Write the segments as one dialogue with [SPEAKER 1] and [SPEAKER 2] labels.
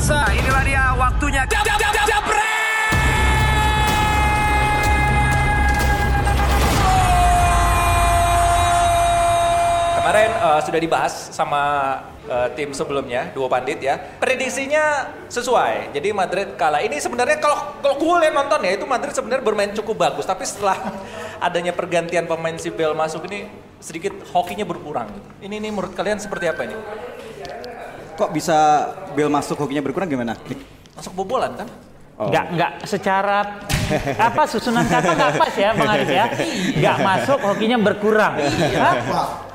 [SPEAKER 1] pemirsa, inilah dia waktunya. Jab, jab, jab, jab,
[SPEAKER 2] Kemarin uh, sudah dibahas sama uh, tim sebelumnya, dua pandit ya. Prediksinya sesuai. Jadi Madrid kalah. Ini sebenarnya kalau kalau gue lihat nonton ya itu Madrid sebenarnya bermain cukup bagus. Tapi setelah adanya pergantian pemain si Bell masuk ini sedikit hokinya berkurang. Gitu. Ini ini menurut kalian seperti apa ini?
[SPEAKER 3] Kok bisa Bell masuk hokinya berkurang gimana?
[SPEAKER 2] Masuk bobolan kan?
[SPEAKER 4] Oh. Nggak, nggak secara apa susunan kata nggak pas ya Bang Arif ya. Nggak masuk hokinya berkurang. Hah?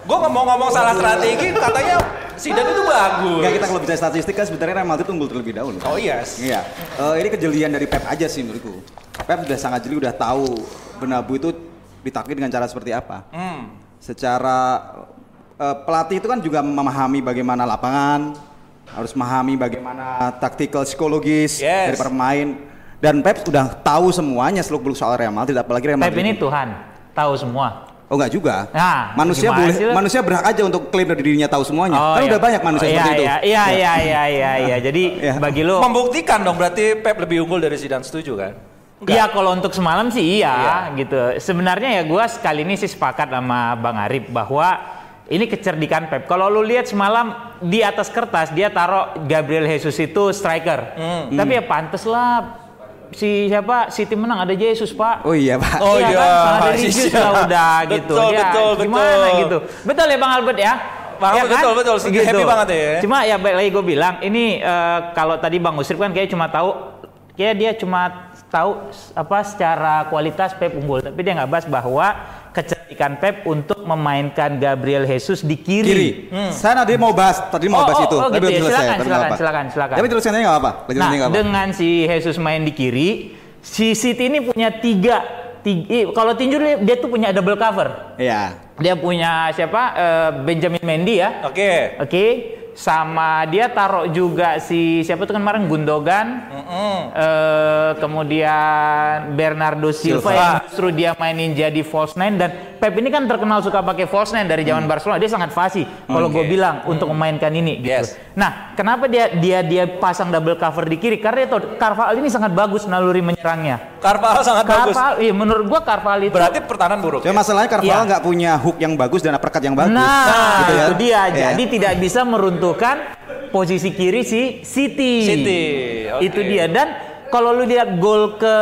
[SPEAKER 2] Gue ngomong-ngomong salah strategi, katanya Zidane itu bagus.
[SPEAKER 3] Enggak kita kalau bicara statistik kan sebenarnya Real Madrid unggul terlebih dahulu.
[SPEAKER 2] Oh yes.
[SPEAKER 3] Iya. Uh, ini kejelian dari Pep aja sih menurutku. Pep udah sangat jeli, udah tahu Benabu itu ditakdir dengan cara seperti apa. Hmm. Secara uh, pelatih itu kan juga memahami bagaimana lapangan, harus memahami bagaimana taktikal psikologis
[SPEAKER 2] Yes.
[SPEAKER 3] dari pemain. Dan Pep sudah tahu semuanya seluk beluk soal Real Madrid, apalagi Real
[SPEAKER 4] Pep
[SPEAKER 3] Madrid.
[SPEAKER 4] ini Tuhan, tahu semua.
[SPEAKER 3] Oh enggak juga.
[SPEAKER 4] Nah,
[SPEAKER 3] manusia boleh manusia berhak aja untuk klaim dari dirinya tahu semuanya. kan
[SPEAKER 4] iya.
[SPEAKER 3] udah banyak manusia
[SPEAKER 4] Oh,
[SPEAKER 3] seperti
[SPEAKER 4] iya,
[SPEAKER 3] itu.
[SPEAKER 4] Iya, iya, iya, iya, iya, iya. Jadi
[SPEAKER 3] Iya.
[SPEAKER 4] bagi lu
[SPEAKER 2] Membuktikan dong berarti Pep lebih unggul dari Zidane setuju kan?
[SPEAKER 4] Iya kalau untuk semalam sih iya,
[SPEAKER 2] Iya.
[SPEAKER 4] gitu. Sebenarnya ya gua sekali ini sih sepakat sama Bang Arif bahwa ini kecerdikan Pep. Kalau lu lihat semalam di atas kertas dia taruh Gabriel Jesus itu striker.
[SPEAKER 2] Hmm.
[SPEAKER 4] Tapi ya pantes lah si siapa City menang ada Jesus pak.
[SPEAKER 3] Oh iya pak.
[SPEAKER 2] Oh iya,
[SPEAKER 4] kan? Sangat religius
[SPEAKER 2] iya.
[SPEAKER 4] lah udah gitu.
[SPEAKER 2] Betul,
[SPEAKER 4] Dia
[SPEAKER 2] betul,
[SPEAKER 4] Gimana
[SPEAKER 2] betul.
[SPEAKER 4] gitu. Betul ya Bang Albert ya?
[SPEAKER 2] Bang
[SPEAKER 4] Ya
[SPEAKER 2] Albert, betul, betul. Happy banget ya.
[SPEAKER 4] Cuma ya baik lagi gue bilang ini eh, kalau tadi Bang Usrip kan kayak cuma tahu kayak dia cuma tahu apa secara kualitas Pep unggul tapi dia nggak bahas bahwa kecerdikan Pep untuk memainkan Gabriel Jesus di kiri.
[SPEAKER 3] Kiri. Saya nanti mau bahas, tadi mau
[SPEAKER 4] Oh,
[SPEAKER 3] bahas
[SPEAKER 4] oh,
[SPEAKER 3] itu,
[SPEAKER 4] oh,
[SPEAKER 3] tapi
[SPEAKER 4] gitu ya. Silakan, silakan,
[SPEAKER 3] apa-apa.
[SPEAKER 4] silakan, silakan.
[SPEAKER 3] Tapi terusannya nggak apa-apa.
[SPEAKER 4] Nah,
[SPEAKER 3] apa.
[SPEAKER 4] dengan si Jesus main di kiri, si City ini punya tiga, tiga kalau tinju dia, dia tuh punya double cover.
[SPEAKER 3] Iya.
[SPEAKER 4] Dia punya siapa? Eh, Benjamin Mendy ya.
[SPEAKER 2] Oke.
[SPEAKER 4] Oke, sama dia taruh juga si siapa tuh kan kemarin Gundogan, eh, kemudian Bernardo Silva,
[SPEAKER 3] Silva.
[SPEAKER 4] yang justru dia mainin jadi false nine dan Pep ini kan terkenal suka pakai false nine dari zaman Barcelona, dia sangat fasih kalau gue
[SPEAKER 2] Oke.
[SPEAKER 4] bilang untuk memainkan ini gitu.
[SPEAKER 2] Yes.
[SPEAKER 4] Nah, kenapa dia dia dia pasang double cover di kiri? Karena dia tahu Carvajal ini sangat bagus naluri menyerangnya.
[SPEAKER 2] Carvalho sangat bagus.
[SPEAKER 4] Carvajal, iya menurut gua Carvajal itu
[SPEAKER 2] Berarti pertahanan buruk.
[SPEAKER 3] Cuma masalahnya Carvalho
[SPEAKER 4] Iya.
[SPEAKER 3] nggak punya hook yang bagus dan uppercut yang bagus.
[SPEAKER 4] Nah,
[SPEAKER 3] Gitu ya.
[SPEAKER 4] itu dia.
[SPEAKER 3] Iya.
[SPEAKER 4] Jadi tidak bisa meruntuhkan posisi kiri si City.
[SPEAKER 2] City, oke.
[SPEAKER 4] Itu dia dan kalau lu lihat gol ke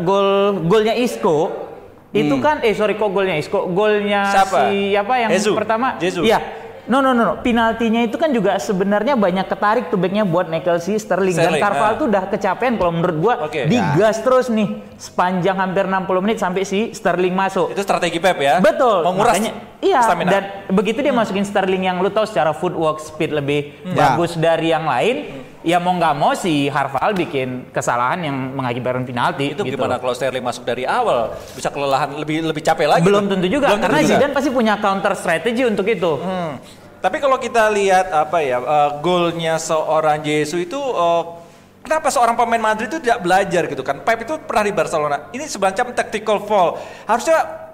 [SPEAKER 4] gol golnya Isco itu kan eh sorry kok golnya Isco, golnya
[SPEAKER 2] Siapa?
[SPEAKER 4] si apa yang
[SPEAKER 2] Jesus.
[SPEAKER 4] pertama?
[SPEAKER 2] Jesus.
[SPEAKER 4] Iya. No no no, no. penaltinya itu kan juga sebenarnya banyak ketarik tuh backnya buat nekel si Sterling,
[SPEAKER 2] Sterling,
[SPEAKER 4] dan Carvalho
[SPEAKER 2] ah.
[SPEAKER 4] tuh udah kecapean kalau menurut gua
[SPEAKER 2] Oke.
[SPEAKER 4] digas terus nih sepanjang hampir 60 menit sampai si Sterling masuk.
[SPEAKER 2] Itu strategi Pep ya.
[SPEAKER 4] Betul.
[SPEAKER 2] Menguras
[SPEAKER 4] Makanya, iya.
[SPEAKER 2] stamina.
[SPEAKER 4] Dan begitu dia masukin Sterling yang lu tahu secara footwork speed lebih
[SPEAKER 3] Ya.
[SPEAKER 4] bagus dari yang lain, ya mau nggak mau si Harval bikin kesalahan yang mengakibatkan penalti.
[SPEAKER 2] itu
[SPEAKER 4] gitu.
[SPEAKER 2] gimana kalau Sterling masuk dari awal bisa kelelahan lebih lebih capek lagi?
[SPEAKER 4] Belum tentu juga
[SPEAKER 2] Belum
[SPEAKER 4] karena. Zidane pasti punya counter strategy untuk itu.
[SPEAKER 2] Hmm. Tapi kalau kita lihat apa ya eh, golnya seorang Jesus itu eh, kenapa seorang pemain Madrid itu tidak belajar gitu kan? Pep itu pernah di Barcelona. Ini semacam tactical fall. Harusnya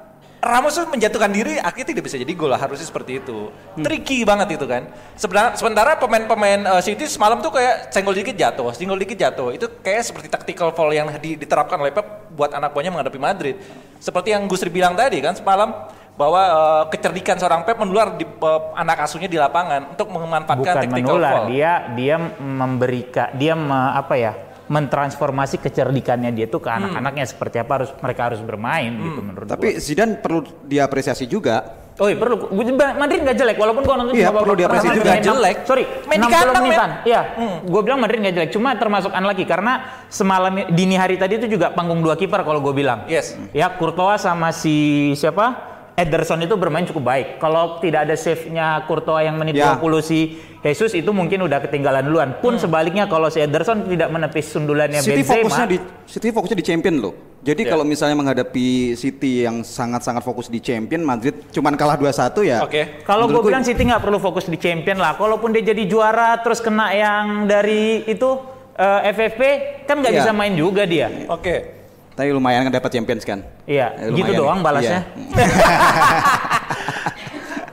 [SPEAKER 2] Ramos tuh menjatuhkan diri akhirnya tidak bisa jadi gol harusnya seperti itu. Tricky banget itu kan. Sebenarnya sementara pemain-pemain eh, City semalam tuh kayak senggol dikit jatuh, senggol dikit jatuh. Itu kayak seperti tactical fall yang di- diterapkan oleh Pep buat anak buahnya menghadapi Madrid. Seperti yang Gusri bilang tadi kan semalam bahwa eh, kecerdikan seorang Pep menular di eh, anak asuhnya di lapangan untuk memanfaatkan
[SPEAKER 4] Bukan
[SPEAKER 2] tactical
[SPEAKER 4] menular,
[SPEAKER 2] fall.
[SPEAKER 4] dia dia memberikan dia me- apa ya? Mentransformasi kecerdikannya dia tuh ke anak-anaknya seperti apa harus mereka harus bermain gitu menurut gua.
[SPEAKER 3] Tapi Zidane perlu diapresiasi juga.
[SPEAKER 4] Oh iya perlu. Gua- Madrid nggak jelek walaupun gua nonton
[SPEAKER 3] Iya, perlu
[SPEAKER 4] beberapa
[SPEAKER 3] diapresiasi juga.
[SPEAKER 4] main
[SPEAKER 2] Jelek.
[SPEAKER 4] Sorry,
[SPEAKER 2] Main di
[SPEAKER 4] 60
[SPEAKER 2] kandang,
[SPEAKER 4] menitan.
[SPEAKER 2] men.
[SPEAKER 4] Iya, gue bilang Madrid nggak jelek. Cuma termasuk unlucky karena semalam dini hari tadi itu juga panggung dua kiper kalau gue bilang.
[SPEAKER 2] Yes.
[SPEAKER 4] Ya Courtois sama si siapa? Ederson itu bermain cukup baik. Kalau tidak ada save-nya Courtois yang menit
[SPEAKER 3] Ya.
[SPEAKER 4] 20 si Jesus itu mungkin udah ketinggalan duluan. Pun sebaliknya kalau si Ederson tidak menepis sundulannya
[SPEAKER 3] City
[SPEAKER 4] Benzema.
[SPEAKER 3] fokusnya di City fokusnya di champion loh. Jadi
[SPEAKER 2] Ya.
[SPEAKER 3] kalau misalnya menghadapi City yang sangat-sangat fokus di champion, Madrid cuman kalah 2-1 ya.
[SPEAKER 2] Oke.
[SPEAKER 4] Kalau gue bilang City nggak perlu fokus di champion lah. Kalaupun dia jadi juara terus kena yang dari itu eh, FFP kan nggak
[SPEAKER 3] Iya.
[SPEAKER 4] bisa main juga dia.
[SPEAKER 2] Oke.
[SPEAKER 3] Tapi lumayan kan dapat Champions kan.
[SPEAKER 4] Iya,
[SPEAKER 3] Eh,
[SPEAKER 4] gitu
[SPEAKER 3] lumayan.
[SPEAKER 4] doang balasnya.
[SPEAKER 3] Iya.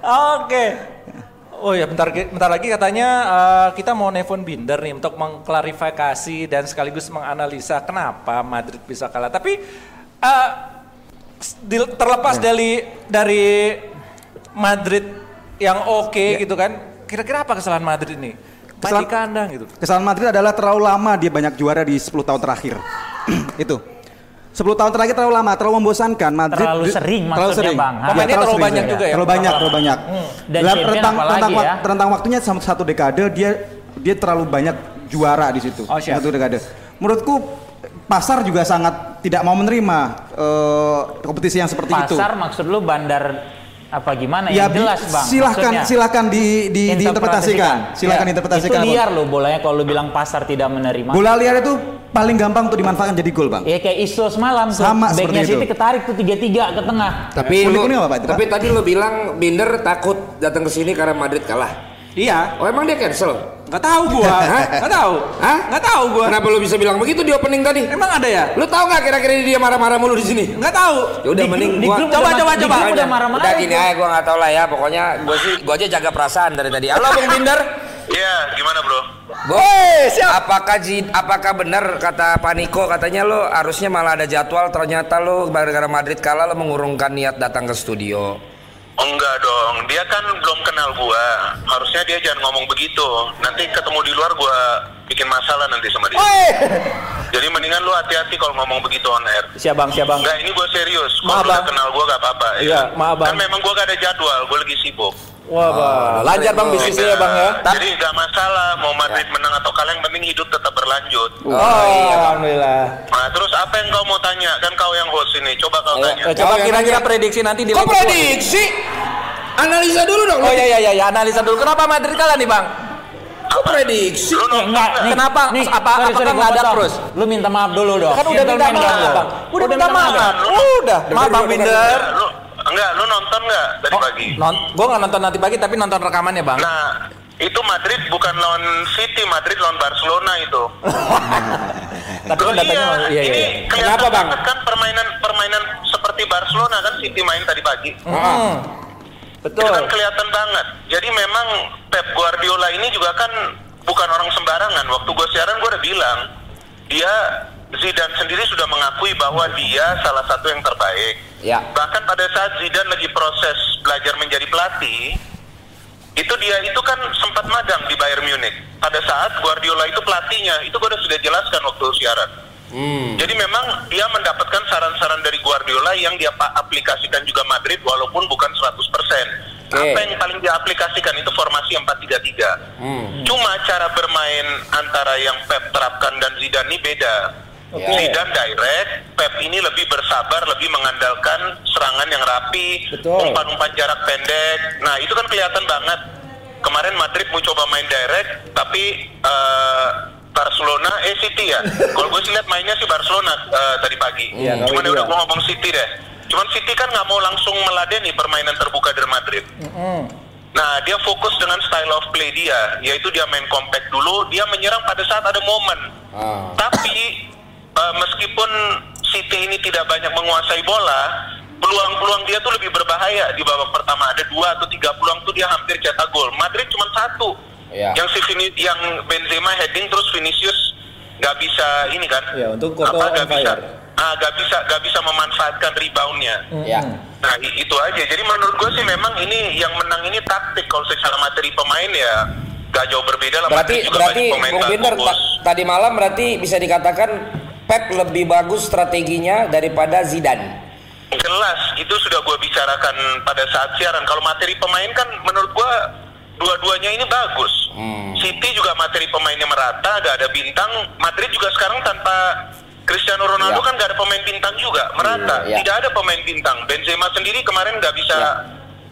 [SPEAKER 2] Oke. Oh ya bentar bentar lagi katanya eh, kita mau nelfon Binder nih untuk mengklarifikasi dan sekaligus menganalisa kenapa Madrid bisa kalah. Tapi di- terlepas dari dari Madrid yang oke gitu kan, kira-kira apa kesalahan Madrid ini?
[SPEAKER 3] Kesalahan-
[SPEAKER 2] kandang gitu.
[SPEAKER 3] Kesalahan Madrid adalah terlalu lama dia banyak juara di 10 tahun terakhir. itu. 10 tahun terakhir terlalu lama, terlalu membosankan. Madrid
[SPEAKER 4] Terlalu sering
[SPEAKER 3] terlalu
[SPEAKER 4] maksudnya,
[SPEAKER 3] sering.
[SPEAKER 4] Bang.
[SPEAKER 2] Pemainnya terlalu
[SPEAKER 3] sering.
[SPEAKER 2] banyak juga ya?
[SPEAKER 3] Terlalu banyak, terlalu banyak.
[SPEAKER 4] Dan
[SPEAKER 3] Dalam
[SPEAKER 4] champion
[SPEAKER 3] rentang, rentang,
[SPEAKER 4] ya.
[SPEAKER 3] rentang waktunya sama satu dekade dia dia terlalu banyak juara di situ.
[SPEAKER 2] Oh.
[SPEAKER 3] Satu dekade. Menurutku pasar juga sangat tidak mau menerima eh, kompetisi yang seperti itu.
[SPEAKER 4] Pasar maksud lu bandar apa gimana
[SPEAKER 3] Ya,
[SPEAKER 4] yang jelas bang
[SPEAKER 3] silahkan
[SPEAKER 4] maksudnya.
[SPEAKER 3] silahkan di, di, diinterpretasikan. Silahkan
[SPEAKER 4] Ya,
[SPEAKER 3] interpretasikan.
[SPEAKER 4] itu liar loh bolanya kalau lu bilang pasar tidak menerima
[SPEAKER 3] Bola liar itu paling gampang untuk dimanfaatkan jadi gol, Bang.
[SPEAKER 4] ya kayak Islo semalam tuh
[SPEAKER 3] Sama
[SPEAKER 4] backnya
[SPEAKER 3] seperti
[SPEAKER 4] City
[SPEAKER 3] itu.
[SPEAKER 4] ketarik tuh tiga tiga ke tengah
[SPEAKER 5] Tapi lu,
[SPEAKER 3] apa, itu, Pak?
[SPEAKER 5] tapi tadi lu bilang Binder takut datang ke sini karena Madrid kalah.
[SPEAKER 2] Iya,
[SPEAKER 5] Oh emang dia cancel?
[SPEAKER 2] Nggak tahu gua, nggak tahu,
[SPEAKER 5] Hah?
[SPEAKER 2] nggak tahu gua.
[SPEAKER 5] Kenapa lu bisa bilang begitu di opening tadi?
[SPEAKER 2] Emang ada ya?
[SPEAKER 5] Lu tahu nggak kira-kira dia marah-marah mulu di sini?
[SPEAKER 2] Nggak tahu.
[SPEAKER 5] Ya udah
[SPEAKER 4] Di
[SPEAKER 5] mending gua
[SPEAKER 2] Coba,
[SPEAKER 4] udah
[SPEAKER 2] coba, coba.
[SPEAKER 4] udah marah-marah
[SPEAKER 5] Udah gini aja gua nggak tahu lah ya pokoknya gua sih gua aja jaga perasaan dari tadi. Halo Bung Binder.
[SPEAKER 1] Iya, gimana bro?
[SPEAKER 5] Bung, apakah Ji- apakah benar kata Pak Niko katanya lu harusnya malah ada jadwal ternyata lu gara-gara Madrid kalah lu mengurungkan niat datang ke studio.
[SPEAKER 1] Enggak dong, dia kan belum kenal gua. Harusnya dia jangan ngomong begitu. Nanti ketemu di luar gua bikin masalah nanti sama dia. Jadi mendingan lu hati-hati kalau ngomong begitu on air.
[SPEAKER 2] Siap bang, siap bang.
[SPEAKER 1] Enggak, ini gua serius. Kalau lu udah kenal gua gak apa-apa. ya.
[SPEAKER 2] Iya, maaf, Bang.
[SPEAKER 1] Kan memang gua gak ada jadwal, gua lagi sibuk.
[SPEAKER 2] Wah bang, lancar bang bisnisnya ya bang ya.
[SPEAKER 1] Jadi gak masalah mau Madrid menang atau kalah yang penting hidup tetap berlanjut.
[SPEAKER 2] Oh, alhamdulillah.
[SPEAKER 1] Nah, terus apa yang kau mau tanya? Kan kau yang host ini. Coba kau tanya.
[SPEAKER 2] Eh, coba
[SPEAKER 5] Oh,
[SPEAKER 2] kira-kira prediksi nanti di
[SPEAKER 5] Kok
[SPEAKER 2] kedua.
[SPEAKER 5] prediksi? Analisa dulu dong.
[SPEAKER 2] Oh iya iya iya, ya, analisa dulu. Kenapa Madrid kalah nih bang?
[SPEAKER 5] Kok prediksi?
[SPEAKER 1] Lu
[SPEAKER 4] Eh, enggak,
[SPEAKER 1] nggak?
[SPEAKER 4] nih,
[SPEAKER 2] Kenapa?
[SPEAKER 4] nih,
[SPEAKER 2] Apa-
[SPEAKER 4] sorry,
[SPEAKER 2] apakah
[SPEAKER 4] sorry,
[SPEAKER 2] nggak
[SPEAKER 4] gua
[SPEAKER 2] ada terus?
[SPEAKER 4] Lu minta maaf dulu dong.
[SPEAKER 2] Kan udah minta maaf bang. Udah minta maaf. Udah. Maaf bang Binder.
[SPEAKER 1] Enggak, lu enggak, nonton nggak tadi pagi?
[SPEAKER 2] Non, gue nggak nonton nanti pagi tapi nonton rekamannya bang.
[SPEAKER 1] Nah, itu Madrid bukan lawan City, Madrid lawan Barcelona itu.
[SPEAKER 2] Tapi kan datanya iya iya.
[SPEAKER 1] ini
[SPEAKER 2] iya.
[SPEAKER 1] kelihatan
[SPEAKER 5] Kenapa, Bang?
[SPEAKER 1] banget kan permainan permainan seperti Barcelona kan City main tadi pagi.
[SPEAKER 2] Hmm. Betul.
[SPEAKER 1] Itu kan kelihatan banget. Jadi memang Pep Guardiola ini juga kan bukan orang sembarangan. Waktu gue siaran gue udah bilang dia Zidane sendiri sudah mengakui bahwa dia salah satu yang terbaik.
[SPEAKER 5] Ya.
[SPEAKER 1] Bahkan pada saat Zidane lagi proses belajar menjadi pelatih, itu dia itu kan sempat magang di Bayern Munich. Pada saat Guardiola itu pelatihnya, itu gue udah sudah jelaskan waktu siaran. Jadi memang dia mendapatkan saran-saran dari Guardiola yang dia aplikasikan juga Madrid walaupun bukan 100%.
[SPEAKER 5] Oke.
[SPEAKER 1] Apa yang paling dia aplikasikan itu formasi 4-3-3. Cuma cara bermain antara yang Pep terapkan dan Zidane ini beda.
[SPEAKER 5] Oke.
[SPEAKER 1] Zidane direct, Pep ini lebih bersabar, lebih mengandalkan serangan yang rapi, umpan-umpan jarak pendek. Nah, itu kan kelihatan banget. Kemarin Madrid mau coba main direct, tapi eh, Barcelona, eh City ya. Kalau gue sih lihat mainnya sih Barcelona eh, tadi pagi.
[SPEAKER 2] Iya,
[SPEAKER 1] Cuman ya udah
[SPEAKER 2] itu
[SPEAKER 1] gue ngomong City deh. Cuman City kan nggak mau langsung meladeni permainan terbuka dari Madrid. Nah, dia fokus dengan style of play dia, yaitu dia main compact dulu, dia menyerang pada saat ada momen.
[SPEAKER 5] Ah.
[SPEAKER 1] Tapi eh, meskipun City ini tidak banyak menguasai bola, peluang-peluang dia tuh lebih berbahaya di babak pertama. Ada dua atau tiga peluang tuh dia hampir cetak gol. Madrid cuma satu.
[SPEAKER 5] Iya.
[SPEAKER 1] Yang si Vini, yang Benzema heading terus Vinicius nggak bisa ini kan?
[SPEAKER 2] Ya, untuk Courtois
[SPEAKER 1] Apa, nggak bisa, ah, nggak bisa, nggak bisa memanfaatkan reboundnya.
[SPEAKER 5] Ya.
[SPEAKER 1] Nah itu aja. Jadi menurut gue sih memang ini yang menang ini taktik. Kalau secara materi pemain ya gak jauh berbeda lah.
[SPEAKER 5] Berarti berarti Bung Binder ta- tadi malam berarti bisa dikatakan Pep lebih bagus strateginya daripada Zidane.
[SPEAKER 1] Jelas itu sudah gue bicarakan pada saat siaran. Kalau materi pemain kan menurut gue dua-duanya ini bagus.
[SPEAKER 5] Hmm.
[SPEAKER 1] City juga materi pemainnya merata, gak ada bintang. Madrid juga sekarang tanpa Cristiano Ronaldo
[SPEAKER 5] Ya.
[SPEAKER 1] kan gak ada pemain bintang juga, merata.
[SPEAKER 5] Iya.
[SPEAKER 1] Tidak ada pemain bintang. Benzema sendiri kemarin gak bisa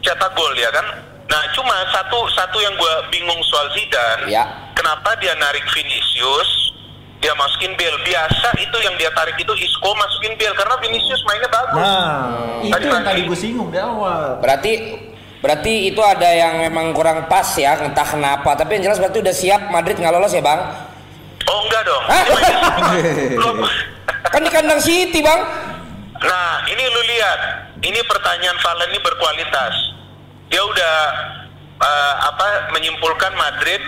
[SPEAKER 1] cetak gol ya kan. Nah cuma satu satu yang gue bingung soal Zidane,
[SPEAKER 5] Ya.
[SPEAKER 1] kenapa dia narik Vinicius, dia masukin Bale. Biasa itu yang dia tarik itu Isco masukin Bale karena Vinicius mainnya bagus.
[SPEAKER 2] Nah, itu yang tadi gue singgung di awal.
[SPEAKER 5] Berarti berarti itu ada yang memang kurang pas ya, entah kenapa. Tapi yang jelas berarti udah siap Madrid nggak lolos ya bang?
[SPEAKER 1] Oh enggak dong.
[SPEAKER 5] Hah? Kan di kandang City bang.
[SPEAKER 1] Nah, ini lu lihat. Ini pertanyaan Valen ini berkualitas. Dia udah eh, apa menyimpulkan Madrid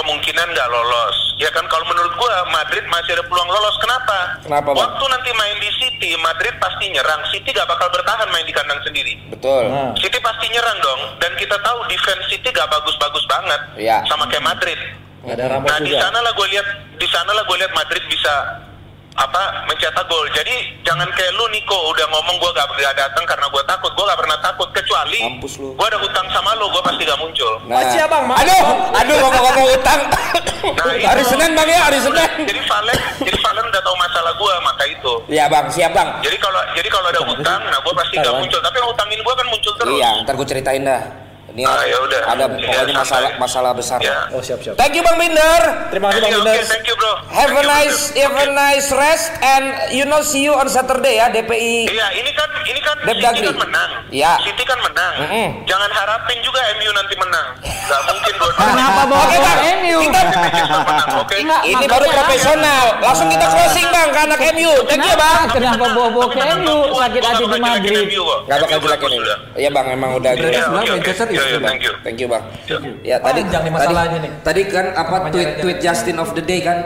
[SPEAKER 1] kemungkinan nggak lolos. Ya kan kalau menurut gua Madrid masih ada peluang lolos. Kenapa?
[SPEAKER 5] Kenapa, Bang?
[SPEAKER 1] Waktu nanti main di City, Madrid pasti nyerang. City gak bakal bertahan main di kandang sendiri.
[SPEAKER 5] Betul.
[SPEAKER 2] Nah.
[SPEAKER 1] City pasti nyerang dong. Dan kita tahu defense City gak bagus-bagus banget.
[SPEAKER 5] Iya.
[SPEAKER 1] Sama kayak Madrid.
[SPEAKER 2] Ada Ramos
[SPEAKER 1] Nah di sana lah gue lihat, di sana lah gue lihat Madrid bisa apa mencetak gol. Jadi jangan kayak lu Niko udah ngomong gue gak, gak datang karena gue takut. Gue gak pernah takut kecuali
[SPEAKER 5] Mampus lu.
[SPEAKER 1] gue ada hutang sama lu, gue pasti gak muncul.
[SPEAKER 5] Nah.
[SPEAKER 2] Oh, siap, Bang. Maaf,
[SPEAKER 5] Aduh, aduh ngomong-ngomong utang.
[SPEAKER 1] Nah,
[SPEAKER 5] hari. Senin Bang ya, hari Senin.
[SPEAKER 1] Jadi Valen, jadi Valen udah tahu masalah gue maka itu.
[SPEAKER 5] Iya Bang, siap Bang.
[SPEAKER 1] Jadi kalau jadi kalau ada hutang, nah gue pasti gak muncul. Tapi yang hutangin gue kan muncul terus.
[SPEAKER 5] Iya, ntar gue ceritain dah. Ini
[SPEAKER 1] Ah, ya udah.
[SPEAKER 5] ada
[SPEAKER 1] Ya,
[SPEAKER 5] pokoknya masalah masalah besar.
[SPEAKER 1] Ya.
[SPEAKER 2] Oh, siap, siap.
[SPEAKER 5] Thank you Bang Binder.
[SPEAKER 2] Terima kasih, Bang Binder.
[SPEAKER 1] oke, thank you bro.
[SPEAKER 5] Have
[SPEAKER 1] Thank
[SPEAKER 5] a
[SPEAKER 1] you,
[SPEAKER 5] nice,
[SPEAKER 1] Binder.
[SPEAKER 5] have a nice rest and you know see you on Saturday ya DPI.
[SPEAKER 1] Iya, ini kan ini kan
[SPEAKER 5] Dep
[SPEAKER 1] City
[SPEAKER 5] Dagri.
[SPEAKER 1] kan menang.
[SPEAKER 5] Iya.
[SPEAKER 1] City kan menang.
[SPEAKER 5] Mm-mm.
[SPEAKER 1] Jangan harapin juga MU nanti menang. Gak mungkin dua
[SPEAKER 4] Kenapa bawa
[SPEAKER 5] Oke, Bang.
[SPEAKER 4] MU?
[SPEAKER 5] Kita
[SPEAKER 1] oke?
[SPEAKER 4] Enggak,
[SPEAKER 5] ini baru profesional. Langsung kita closing Bang ke anak MU. Thank you Bang.
[SPEAKER 4] Kenapa bawa-bawa ke MU? Sakit hati di Madrid.
[SPEAKER 5] Gak bakal jelek ini. Iya Bang, emang udah
[SPEAKER 1] Iya,
[SPEAKER 5] gila.
[SPEAKER 2] Sebenarnya. Manchester
[SPEAKER 1] Iya,
[SPEAKER 2] is
[SPEAKER 1] iya,
[SPEAKER 2] good,
[SPEAKER 1] thank you.
[SPEAKER 5] Bang. Ya tadi tadi, tadi kan apa tweet tweet Justin of the day kan